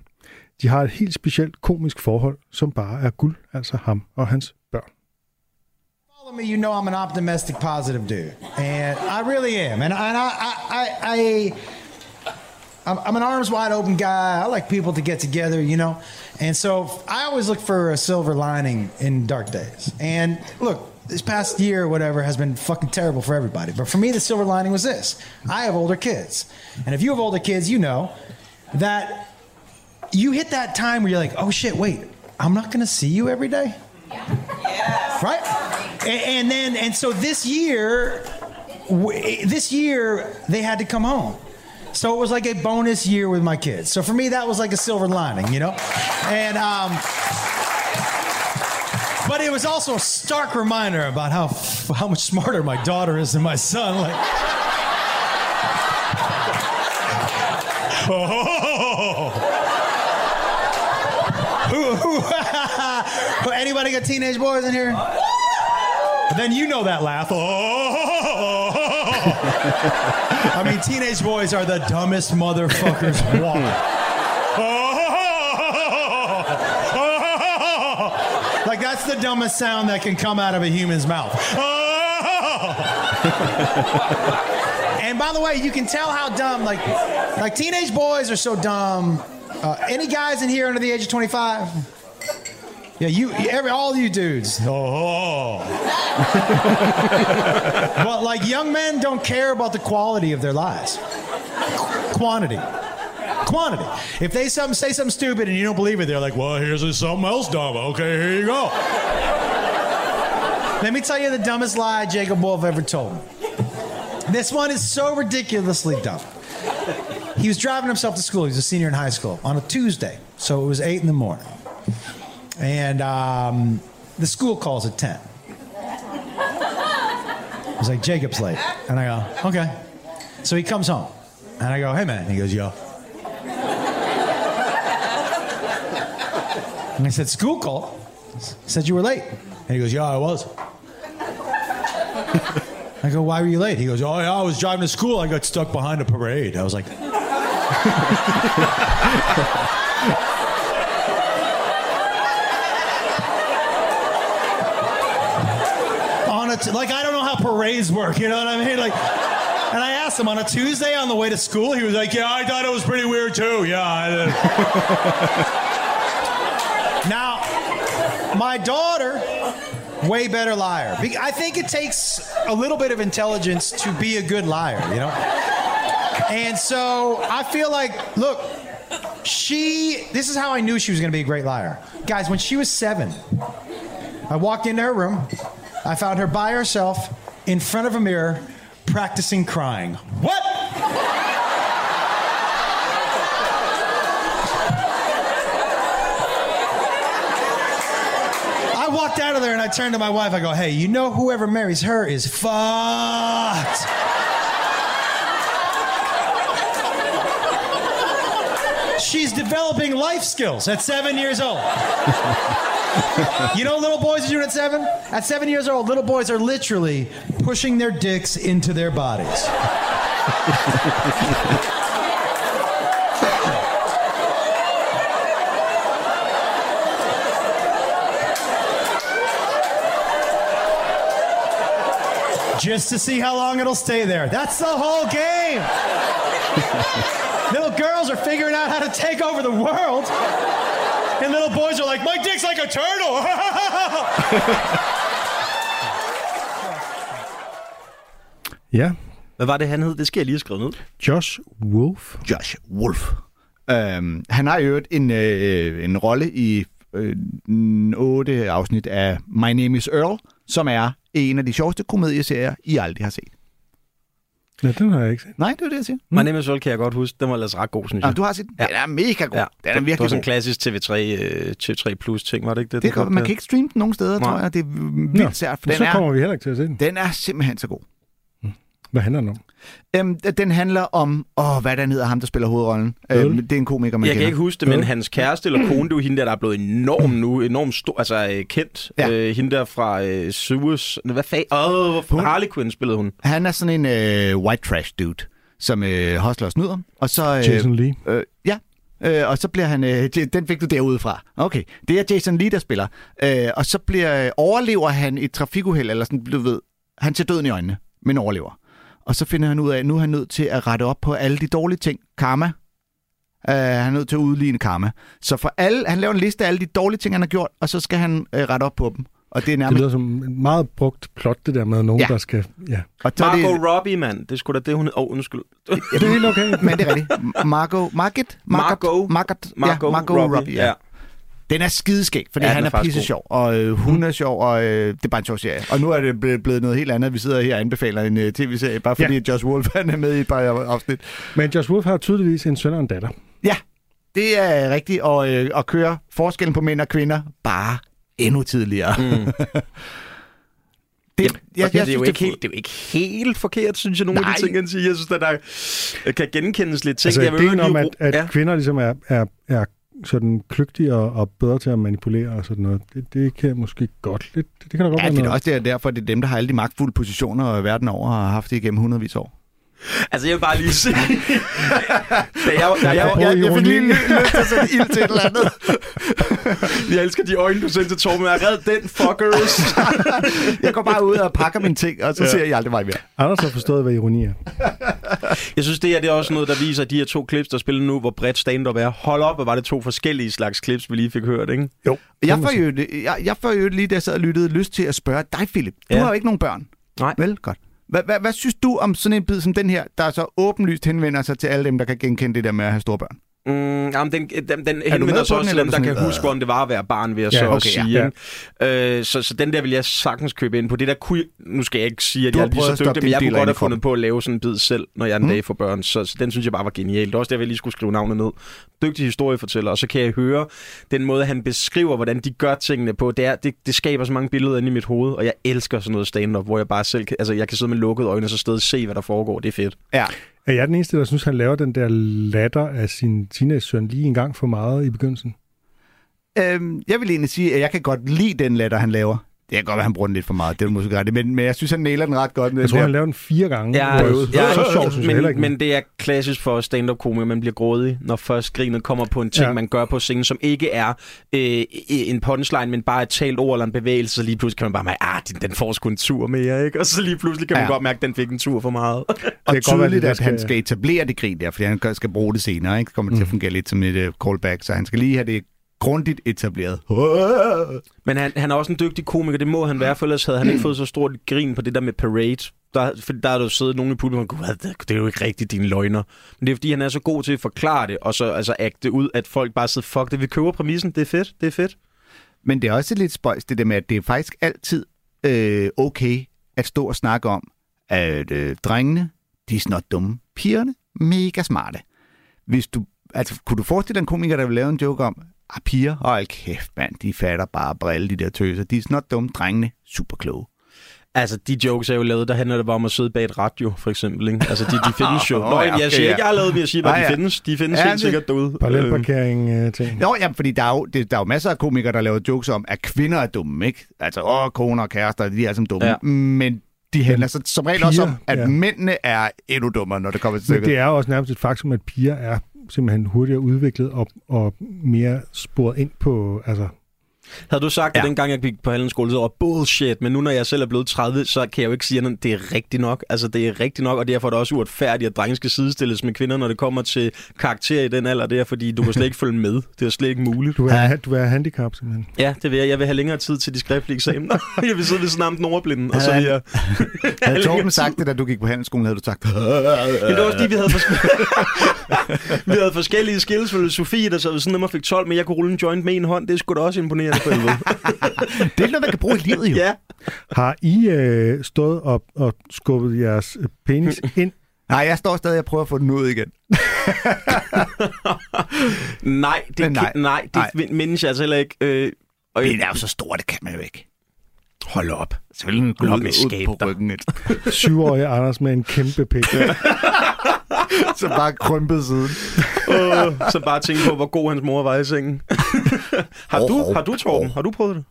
S3: De har et helt specielt komisk forhold, som bare er guld, altså ham og hans
S9: me, you know I'm an optimistic, positive dude, and I really am. And, and I, I, I, I I'm, I'm an arms wide open guy. I like people to get together, you know. And so I always look for a silver lining in dark days. And look, this past year or whatever has been fucking terrible for everybody. But for me, the silver lining was this: I have older kids, and if you have older kids, you know that you hit that time where you're like, oh shit, wait, I'm not gonna see you every day Yeah. right? And, then and so this year, this year they had to come home. So it was like a bonus year with my kids. So for me, that was like a silver lining, you know. And um, but it was also a stark reminder about how how much smarter my daughter is than my son. Like. Who, *laughs* anybody got teenage boys in here? Then you know that laugh. Oh. I mean, teenage boys are the dumbest motherfuckers walking. like that's the dumbest sound that can come out of a human's mouth. and by the way, you can tell how dumb like like teenage boys are so dumb. Uh, any guys in here under the age of 25? Yeah, you, every, all you dudes. Oh. oh. *laughs* but like young men don't care about the quality of their lives. Qu- quantity. Quantity. If they some, say something stupid and you don't believe it, they're like, well, here's something else dumb. Okay, here you go. Let me tell you the dumbest lie Jacob Wolf ever told me. This one is so ridiculously dumb. He was driving himself to school. He was a senior in high school on a Tuesday. So it was 8 in the morning. And um, the school calls at 10. He's like, Jacob's late. And I go, okay. So he comes home. And I go, hey, man. He goes, yo. And I said, school call? Said you were late. And he goes, yeah, I was. I go, why were you late? He goes, oh, yeah, I was driving to school. I got stuck behind a parade. I was like, *laughs* *laughs* on a t- like I don't know how parades work. You know what I mean? Like, and I asked him on a Tuesday on the way to school. He was like, "Yeah, I thought it was pretty weird too." Yeah. *laughs* Now, my daughter, way better liar. I think it takes a little bit of intelligence to be a good liar. You know. And so I feel like, look, she, this is how I knew she was going to be a great liar. Guys, when she was seven, I walked into her room. I found her by herself in front of a mirror practicing crying. What? I walked out of there and I turned to my wife. I go, hey, you know whoever marries her is fucked. She's developing life skills at seven years old. *laughs* *laughs* you know little boys are doing at seven? At seven years old, little boys are literally pushing their dicks into their bodies. Just to see how long it'll stay there. That's the whole game. little girls are figuring out how to take over the world. And little boys are like, like a turtle. *laughs*
S3: Ja,
S4: Hvad var det, han hed? Det skal jeg lige have skrevet ned.
S3: Josh Wolf.
S2: Josh Wolf. Øhm, han har jo en, øh, en rolle i øh, en otte afsnit af My Name is Earl, som er en af de sjoveste komedieserier, I aldrig har set.
S3: Ja, den har jeg ikke set.
S2: Nej, det er det, jeg siger.
S4: Mm. My Name is Earl kan jeg godt huske. Den var ellers ret god, synes jeg.
S2: Ja. Du har set den.
S4: Ja.
S2: Den er mega god.
S4: Ja,
S2: Den er
S4: det var
S2: virkelig
S4: sådan en klassisk TV3, øh, TV3 Plus ting, var det ikke det?
S2: Det kan,
S4: kom
S2: man kan ikke streame den nogen steder,
S4: Nej.
S2: tror jeg. Det er vildt sært, for den
S3: så
S2: er,
S3: kommer vi heller ikke til at se den.
S2: den er simpelthen så god.
S3: Hvad handler den om?
S2: Øhm, den handler om... Åh, hvad er der hedder ham, der spiller hovedrollen? Øhm, det er en komiker, man
S4: Jeg kan
S2: kender.
S4: ikke huske det, men hans kæreste eller kone, det er jo hende der, der er blevet enormt nu, enormt stor, altså øh, kendt.
S2: Ja.
S4: Øh, hende der fra øh, Suez, hvad fag? Åh, oh, Harley Quinn spillede hun.
S2: Han er sådan en øh, white trash dude, som øh, hostler og snyder. Og så, øh,
S3: Jason Lee.
S2: Øh, ja, øh, og så bliver han... Øh, den fik du derude fra. Okay, det er Jason Lee, der spiller. Øh, og så bliver øh, overlever han et trafikuheld, eller sådan, du ved... Han ser døden i øjnene, men overlever. Og så finder han ud af, at nu er han nødt til at rette op på alle de dårlige ting. Karma. Uh, han er nødt til at udligne karma. Så for alle, han laver en liste af alle de dårlige ting, han har gjort, og så skal han uh, rette op på dem. Og det er
S3: Det
S2: nærmest...
S3: lyder som et meget brugt plot, det der med nogen,
S2: Ja.
S3: der skal... Ja.
S2: og
S4: Margot
S2: det,
S4: Robbie, mand. Det er sgu da det, hun... Åh, oh, undskyld.
S3: det er helt okay.
S2: men det er rigtigt. Margot, Margit?
S4: Margot.
S2: Margot,
S4: Margot,
S2: ja, Margot Robbie. Robbie ja.
S4: ja.
S2: Den er skideskæg, fordi
S4: Ja,
S2: ja, han
S4: er
S2: er, pisse sjov, og øh, hun er sjov, og øh, det er bare en sjov serie. Og nu er det blevet, blevet noget helt andet. Vi sidder her og anbefaler en øh, tv-serie, bare fordi
S3: Ja.
S2: ja. Josh Wolf han er med i et par afsnit.
S3: Men Josh Wolf har tydeligvis en søn og en datter.
S2: Ja, det er rigtigt, og øh, at køre forskellen på mænd og kvinder bare endnu tidligere. Mm. *laughs* det,
S4: Jeg, jeg, jeg det, er jo ikke helt, det er jo ikke helt forkert, synes jeg, nogle af
S2: Nej.
S4: de ting, han siger. Jeg synes, at der kan genkendes lidt ting.
S3: Altså,
S4: jeg
S3: ideen
S4: lige
S3: om, at, at
S4: ja.
S3: kvinder ligesom er, er, er sådan kløgtige og, og bedre til at manipulere og sådan noget, det, det kan jeg måske godt lidt... Det kan da godt
S2: Ja,
S3: være
S2: det er
S3: noget.
S2: også der, derfor, det er dem, der har alle de magtfulde positioner verden over, og har haft det igennem hundredvis år.
S4: Altså, jeg vil bare lige sige... *laughs* da jeg, da jeg,
S3: Apropos
S4: jeg, jeg, fik lige
S2: lyst til at sætte ild til et eller andet. *laughs*
S4: jeg elsker de øjne, du sendte til Torben. Jeg red den, fuckers. *laughs*
S2: Jeg går bare ud og pakker mine ting, og så
S3: Ja.
S2: ser jeg aldrig mig mere.
S3: Anders har forstået, hvad ironi er.
S4: Jeg synes, det her det er også noget, der viser at de her to clips, der spiller nu, hvor bredt stand-up er. Hold op, hvor var det to forskellige slags clips, vi lige fik hørt, ikke?
S3: Jo.
S2: Jeg får, jo, jeg, jeg får jo lige, da jeg sad og lyttede, lyst til at spørge dig, Philip. Du
S4: Ja.
S2: har jo ikke nogen børn.
S4: Nej.
S2: Vel? Godt. Hvad, hvad, hvad synes du om sådan en bid som den her, der så åbenlyst henvender sig til alle dem, der kan genkende det der med at have store børn?
S4: Mm, jamen, den, den, den
S2: med
S4: henvender sig
S2: den,
S4: også til dem,
S2: er
S4: der kan huske,
S2: øh?
S4: hvordan det var at være barn, vil jeg
S3: Ja,
S4: så
S3: okay,
S4: sige.
S3: ja.
S4: Øh, så, så den der vil jeg sagtens købe ind på. Det der kunne, nu skal jeg ikke sige, at
S2: Du
S4: jeg er lige så
S2: at
S4: dygtig, men jeg kunne godt
S2: ind
S4: have fundet på at lave sådan en bid selv, når jeg en dag får børn. Så, så den synes jeg bare var genial. Det er også der, jeg lige skulle skrive navnet ned. Dygtig historiefortæller, og så kan jeg høre den måde, han beskriver, hvordan de gør tingene på. Det, er, det, det skaber så mange billeder inde i mit hoved, og jeg elsker sådan noget stand-up, hvor jeg bare selv kan, altså, jeg kan sidde med lukkede øjne og så stadig se, hvad der foregår. Det er fedt.
S2: Ja.
S3: Er jeg den eneste, der synes, han laver den der latter af sin teenage-søn lige en gang for meget i begyndelsen?
S2: Øhm, jeg vil egentlig sige, at jeg kan godt lide den latter, han laver. Det kan godt være, han bruger den lidt for meget. Det er måske ret. Men, men jeg synes, han nailer den ret godt.
S3: Jeg tror, han laver den fire gange.
S4: Ja,
S3: jeg-
S4: ja,
S3: så sjovt, synes jeg
S4: men,
S3: ikke.
S4: men det er klassisk for stand-up-komikere, man bliver grådig, når først grinet kommer på en ting,
S3: Ja.
S4: man gør på scenen, som ikke er øh, en punchline, men bare et talt ord eller en bevægelse, så lige pludselig kan man bare mærke, ah, den, den får sgu en tur mere, ikke? Og så lige pludselig kan man
S2: Ja.
S4: godt mærke, at den fik en tur for meget.
S2: Og *laughs*
S3: Det være,
S2: tydeligt,
S3: det der
S2: at han
S3: skal-
S2: skal etablere det grin der, fordi han skal bruge det senere. Ikke? Det kommer mm. til at fungere lidt som et uh, callback, så han skal lige have det grundigt etableret.
S4: Men han, han er også en dygtig komiker, det må han være, for ellers havde han ikke fået så stort grin på det der med Parade. Der, for der er der jo siddet nogen i publikum, og "Gud, det, det er jo ikke rigtigt dine løgner. Men det er fordi, han er så god til at forklare det, og så altså agte ud, at folk bare sidder, fuck det, vi køber præmissen, det er fedt, det er fedt.
S2: Men det er også lidt spøjs, det der med, at det er faktisk altid øh, okay at stå og snakke om, at øh, drengene, de er snot dumme. Pigerne, mega smarte. Hvis du, altså, kunne du forestille dig en komiker, der vil lave en joke om, ah, piger, hold kæft, mand, de fatter bare brille, de der tøser. De er snot dumme, drengene, super kloge.
S4: Altså, de jokes er jo lavet, der handler det bare om at sidde bag et radio, for eksempel. Ikke? Altså, de, de findes jo. *laughs* Nå, jeg siger ikke, jeg har lavet dem, jeg siger bare,
S2: Nej,
S4: de findes. De findes
S2: Ja,
S4: helt
S2: det-
S4: sikkert derude. Øh,
S3: Parallelparkering øh, ting.
S2: Nå, ja, fordi der er, jo, det, der er jo masser af komikere, der laver jokes om, at kvinder er dumme, ikke? Altså, åh, koner og kærester, de er altså dumme.
S4: Ja.
S2: Men de handler så som regel også om,
S3: piger,
S2: at
S3: ja.
S2: mændene er endnu dummere, når det kommer til
S3: Men
S2: stykket.
S3: det er jo også nærmest et faktum, at piger er simpelthen hurtigere udviklet og, og mere sporet ind på... Altså,
S4: havde du sagt det,
S2: Ja.
S4: dengang jeg gik på handelsskole, så var bullshit, men nu når jeg selv er blevet 30, så kan jeg jo ikke sige, at det er rigtigt nok. Altså, det er rigtigt nok, og derfor er det også uretfærdigt, at drenge skal sidestilles med kvinder, når det kommer til karakter i den alder der, fordi du kan slet ikke følge med. Det er slet ikke muligt.
S3: du, er, du er handicap, simpelthen.
S4: Ja, det vil jeg. Jeg vil have længere tid til de skriftlige eksamener. *laughs* jeg vil sidde ved sådan den ordblinde, og så vil *laughs* jeg...
S2: Havde Torben sagt det, da du gik på handelsskolen, havde du sagt... *laughs*
S4: Men det var også fordi, vi havde, fors- vi havde forskellige skills filosofi, der så sådan, at man fik 12, men jeg kunne rulle en joint med en hånd. Det er sgu da også imponerende på helvede. *laughs*
S2: det er noget, man kan bruge i livet, jo.
S4: ja.
S3: Har I øh, stået op og skubbet jeres øh, penis *laughs* ind?
S2: Nej, jeg står stadig og prøver at få den ud igen. *laughs*
S4: Nej, det,
S2: Men nej.
S4: nej, nej, det
S2: Nej.
S4: mindes jeg altså heller ikke. Øh, og
S2: Den er jo så stor, det kan man jo ikke.
S4: Hold op.
S2: Selvfølgelig en
S4: Hold op
S2: glud
S4: med
S2: ud
S4: skab
S2: på ryggen. Et.
S3: Syvårige Anders med en kæmpe pik.
S2: Så bare krympet siden.
S4: Så bare tænke på, hvor god hans mor var i sengen. *laughs* har, du, har du, Torben? Har du prøvet det?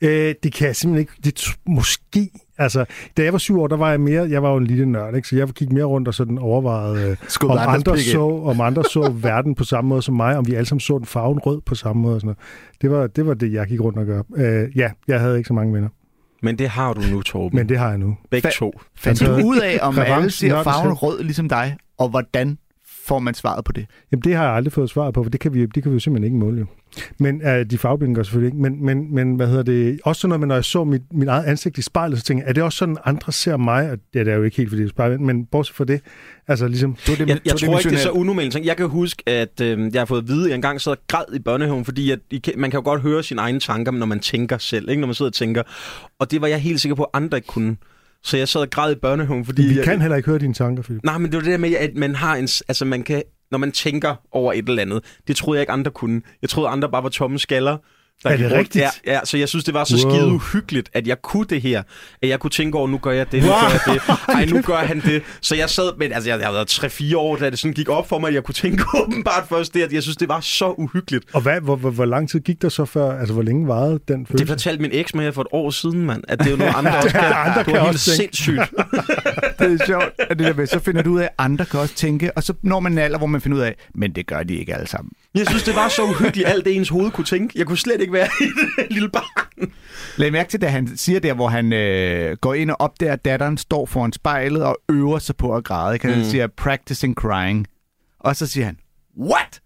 S3: Øh, det kan jeg simpelthen ikke. Det t- måske. Altså, da jeg var syv år, der var jeg mere, jeg var jo en lille nørd, ikke? så jeg gik mere rundt og sådan overvejede, øh, om andre, så, om andre så *laughs* verden på samme måde som mig, om vi alle sammen så den farven rød på samme måde. Og sådan noget. Det, var, det var det, jeg gik rundt og gør. Øh, ja, jeg havde ikke så mange venner,
S4: Men det har du nu, Torben.
S3: men det har jeg nu.
S4: Begge
S2: Fa-
S4: to.
S2: Fandt du ud af, om alle ser farven rød ligesom dig? Og hvordan får man svaret på det?
S3: Jamen, det har jeg aldrig fået svar på, for det kan vi, det kan vi jo simpelthen ikke måle jo. Men uh, de fagblinde gør selvfølgelig ikke. Men, men, men hvad hedder det? Også sådan noget, med, når jeg så mit, mit eget ansigt i spejlet, så tænkte jeg, er det også sådan, andre ser mig? Og det er det jo ikke helt, fordi det er spejlet, men bortset fra det, altså ligesom...
S4: Jeg, jeg tror ikke, det er så unormalt. ting. Jeg kan huske, at øh, jeg har fået at vide, at jeg engang sad og græd i børnehaven, fordi at, I man kan jo godt høre sine egne tanker, når man tænker selv, ikke? når man sidder og tænker. Og det var jeg helt sikker på, at andre ikke kunne. Så jeg sad og græd i børnehaven, fordi...
S3: Vi
S4: jeg,
S3: kan heller ikke høre dine tanker, Philip.
S4: Nej, men det var det der med, at man har en... Altså, man kan... Når man tænker over et eller andet, det troede jeg ikke andre kunne. Jeg troede, andre bare var tomme skaller. Der
S3: Er det
S4: rundt.
S3: rigtigt?
S4: Ja, ja, så jeg synes, det var så
S3: Wow.
S4: wow. skide uhyggeligt, at jeg kunne det her. At jeg kunne tænke over, nu gør jeg det, nu gør jeg det. Ej, *laughs* nu gør han det. Så jeg sad, men altså, jeg, jeg har været 3-4 år, da det sådan gik op for mig, at jeg kunne tænke *laughs* åbenbart først det, at jeg synes, det var så uhyggeligt.
S3: Og hvad, hvor, hvor, hvor lang tid gik der så før? Altså, hvor længe varede den
S4: Det
S3: følelse?
S4: fortalte min eks mig her for et år siden, mand. At det er jo noget, *laughs* andre også kan.
S3: Andre
S4: det
S3: kan
S4: var helt sindssygt.
S2: Det er sjovt, at det der med, så finder du ud af, at andre kan også tænke, og så når man en alder, hvor man finder ud af, men det gør de ikke alle sammen.
S4: Jeg synes, det var så uhyggeligt, alt det ens hoved kunne tænke. Jeg kunne slet ikke være i det lille barn.
S2: Læg mærke til, da han siger der, hvor han øh, går ind og opdager, at datteren står foran spejlet og øver sig på at græde. Ikke? Han
S4: Mm.
S2: siger, practicing crying. Og så siger han, what?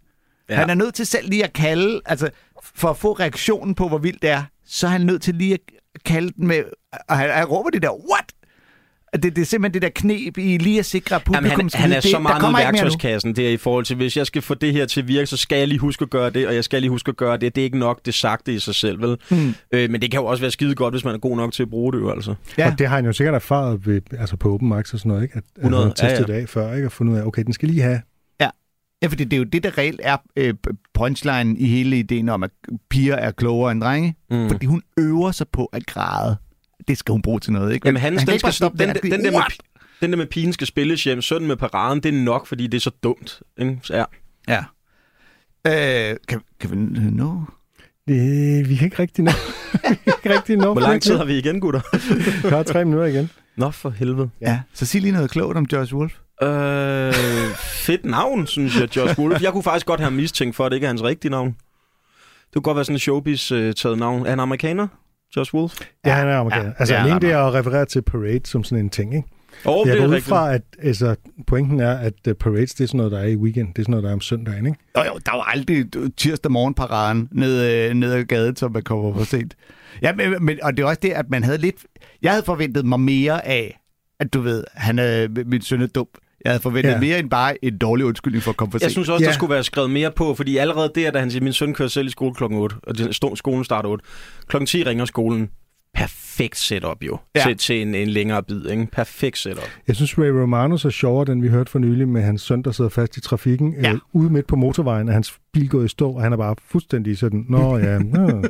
S2: Ja. Han er nødt til selv lige at kalde, altså for at få reaktionen på, hvor vildt det er, så er han nødt til lige at kalde den med, og han, han råber det der, what? Det, det er simpelthen det der knep i lige at sikre, at publikum
S4: Jamen, han, han er
S2: det,
S4: så
S2: der
S4: meget i
S2: ikke mere nu.
S4: værktøjskassen, det er i forhold til, hvis jeg skal få det her til at virke, så skal jeg lige huske at gøre det, og jeg skal lige huske at gøre det. Det er ikke nok, det sagte i sig selv, vel?
S2: Mm.
S4: Øh, men det kan jo også være skide godt, hvis man er god nok til at bruge det, jo, altså.
S2: Ja.
S3: Og det har han jo sikkert erfaret ved, altså på open mics og sådan noget, ikke? At, at
S4: 100,
S3: han har testet
S4: ja, ja.
S3: det af før, ikke? Og fundet ud af, okay, den skal lige have...
S2: Ja, fordi det er jo det, der reelt er øh, punchline i hele ideen om, at piger er klogere end drenge.
S4: Mm.
S2: Fordi hun øver sig på at græde. Det skal hun bruge til noget, ikke?
S4: Jamen, han,
S2: kan
S4: den, skal
S2: stoppe
S4: den,
S2: der.
S4: den,
S2: Han
S4: den, der med, den der med pigen skal spilles hjem, sønnen med paraden, det er nok, fordi det er så dumt. Ikke? Så, ja.
S2: Ja. Øh, kan, kan vi nå?
S3: Øh, vi kan ikke rigtig nå. *laughs* vi kan ikke rigtig nå.
S4: Hvor lang tid har vi igen, gutter? *laughs*
S3: Vi har tre minutter igen.
S4: Nå, for helvede.
S2: Ja. Så sig lige noget klogt om Josh Wolf.
S4: Øh, fedt navn, synes jeg, Josh Wolf. Jeg kunne faktisk godt have mistænkt for, at det ikke er hans rigtige navn. Det kunne godt være sådan en showbiz-taget navn. Er han amerikaner, Josh Wolf?
S3: Ja, han er amerikaner.
S2: Ja,
S3: altså,
S2: det er
S3: alene det at referere til Parade som sådan en ting, ikke?
S4: Oh,
S3: Jeg går ud fra, at altså, pointen er, at uh, Parades, det er sådan noget, der er i weekend. Det er sådan noget, der er om søndagen, ikke?
S2: Jo, jo, der var aldrig tirsdag morgenparaden ned, øh, ned ad gaden, som man kommer for sent. Ja, men, men, og det er også det, at man havde lidt... Jeg havde forventet mig mere af, at du ved, han er, min søn er dum. Jeg havde forventet
S3: Ja.
S2: mere end bare en dårlig undskyldning for at komme for
S4: Jeg
S2: sent.
S4: synes også,
S3: Ja.
S4: der skulle være skrevet mere på, fordi allerede der, da han siger, min søn kører selv i skole klokken 8, og skolen starter 8. Klokken 10 ringer skolen. Perfekt setup jo, ja.
S2: Ja.
S4: til, til en, en længere bid. Ikke? Perfekt setup.
S3: Jeg synes, Ray Romano så sjovere, den vi hørte for nylig med hans søn, der sidder fast i trafikken,
S2: Ja.
S3: øh, ude midt på motorvejen, og hans bil går i stå, og han er bare fuldstændig sådan, nå ja, *laughs* nå,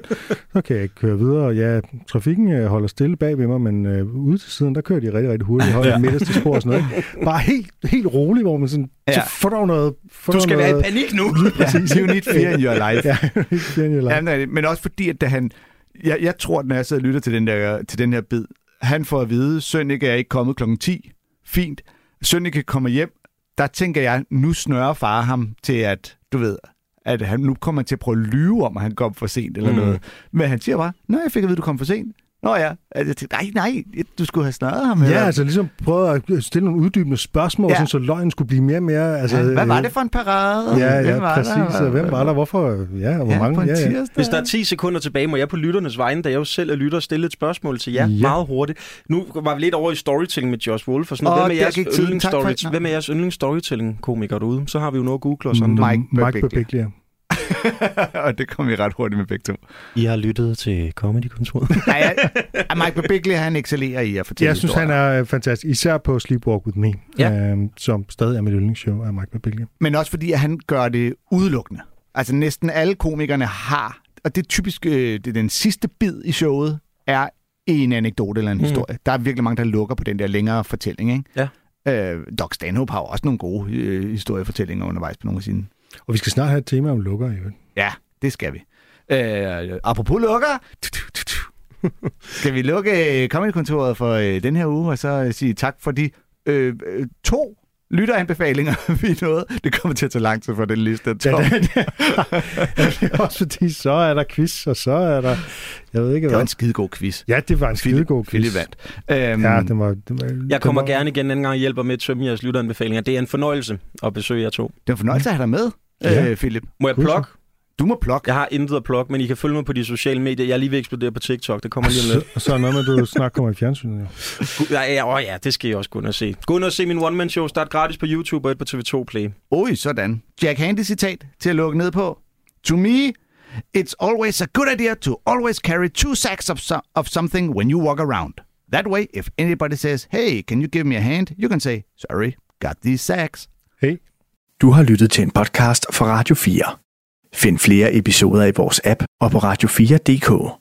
S3: så kan jeg ikke køre videre. Ja, trafikken øh, holder stille bag ved mig, men øh, ude til siden, der kører de rigtig, rigtig hurtigt. Højt ja. midterste spor og sådan noget. ikke? *laughs* Bare helt, helt roligt, hvor man sådan, ja. så
S2: Ja.
S3: får du noget... Får
S4: Du skal
S3: noget,
S4: være i panik nu.
S2: Præcis. You need fear in your *laughs* life.
S3: Ja, helt fjern i
S2: Ja,
S3: life.
S2: men, men også fordi, at da han... Jeg, jeg tror, når jeg sidder og lytter til den, der, til den her bid, han får at vide, Sønneke er ikke kommet klokken 10. Fint. Sønneke kommer hjem. Der tænker jeg, nu snører far ham til, at du ved, at han nu kommer til at prøve at lyve om, at han kom for sent eller
S4: Mm.
S2: noget. Men han siger bare, nej, jeg fik at vide, du kom for sent. Nå ja. Altså, Jeg tænkte, nej, nej, du skulle have snøret ham.
S3: Ja,
S2: eller-
S3: altså ligesom prøve at stille nogle uddybende spørgsmål, ja.
S2: Ja.
S3: sådan, så løgnen skulle blive mere og mere... Altså,
S2: ja, hvad var
S3: øh,
S2: det for en parade?
S3: Ja, ja,
S2: Hvem var
S3: præcis.
S2: Der?
S3: Og hvem var der? Hvorfor? Ja, og hvor
S2: ja,
S3: mange? Ja, ja.
S4: Hvis der er 10 sekunder tilbage, må jeg på lytternes vegne, da jeg jo selv er lytter, stille et spørgsmål til jer
S3: Ja.
S4: ja. meget hurtigt. Nu var vi lidt over i storytelling med Josh Wolf og sådan noget. Hvem er jeres,
S2: det. Nå.
S4: hvem er jeres yndlingsstorytelling-komiker derude? Så har vi jo noget at google og sådan noget.
S2: Mike
S3: Mike
S2: Birbiglia. *laughs* Og det kom vi ret hurtigt med begge to.
S4: I har lyttet til Comedy-kontoret. *laughs*
S2: Nej, jeg, jeg, Mike Birbiglia, han excellerer i at fortælle
S3: Jeg synes, han
S2: historier.
S3: er øh, fantastisk. Især på Sleepwalk With Me,
S4: Ja.
S3: øhm, som stadig er mit yndlingsshow af Mike Birbiglia.
S2: Men også fordi, at han gør det udelukkende. Altså næsten alle komikerne har, og det er typisk, øh, det er den sidste bid i showet, er en anekdote eller en
S4: Mm.
S2: historie. Der er virkelig mange, der lukker på den der længere fortælling, ikke?
S4: Ja.
S2: Øh, Doc Stanhope har også nogle gode øh, historiefortællinger undervejs på nogle af sine.
S3: Og vi skal snart have et tema om lukker i.
S2: Ja, det skal vi. Øh, apropos lukker, skal vi lukke øh, kontoret for øh, den her uge, og så øh, sige tak for de øh, øh to lytteranbefalinger, *laughs* vi nåede. Det kommer til at tage lang tid for den liste.
S3: Ja,
S2: Tom.
S3: det, det, det er også fordi, så er der quiz, og så er der... Jeg ved ikke,
S2: Det var
S3: hvad.
S2: en skidegod quiz.
S3: Ja, det var en skidegod quiz.
S2: Philip vandt. Øhm,
S3: Ja, det var, det var,
S4: Jeg kommer
S3: det var,
S4: gerne igen anden gang og hjælper med at tømme jeres lytteranbefalinger. Det er en fornøjelse at besøge jer to.
S2: Det var en fornøjelse at have dig med,
S3: Ja.
S2: øh, Philip.
S4: Må jeg plukke?
S2: Du må plukke.
S4: Jeg har intet at plukke, men I kan følge mig på de sociale medier. Jeg er lige ved at eksplodere på TikTok. Det kommer lige om lidt. *laughs*
S3: Og så er noget med, at du snart kommer i fjernsynet. Jo.
S4: Ja, ja, åh ja, det skal I også gå ind og se. Gå ind og se min one-man-show. Start gratis på YouTube og et på TV2 Play.
S2: Oj, sådan. Jack Handy citat til at lukke ned på. To me, it's always a good idea to always carry two sacks of, so- of something when you walk around. That way, if anybody says, hey, can you give me a hand? You can say, sorry, got these sacks.
S3: Hey,
S10: Du har lyttet til en podcast fra Radio 4. Find flere episoder i vores app og på radio4.dk.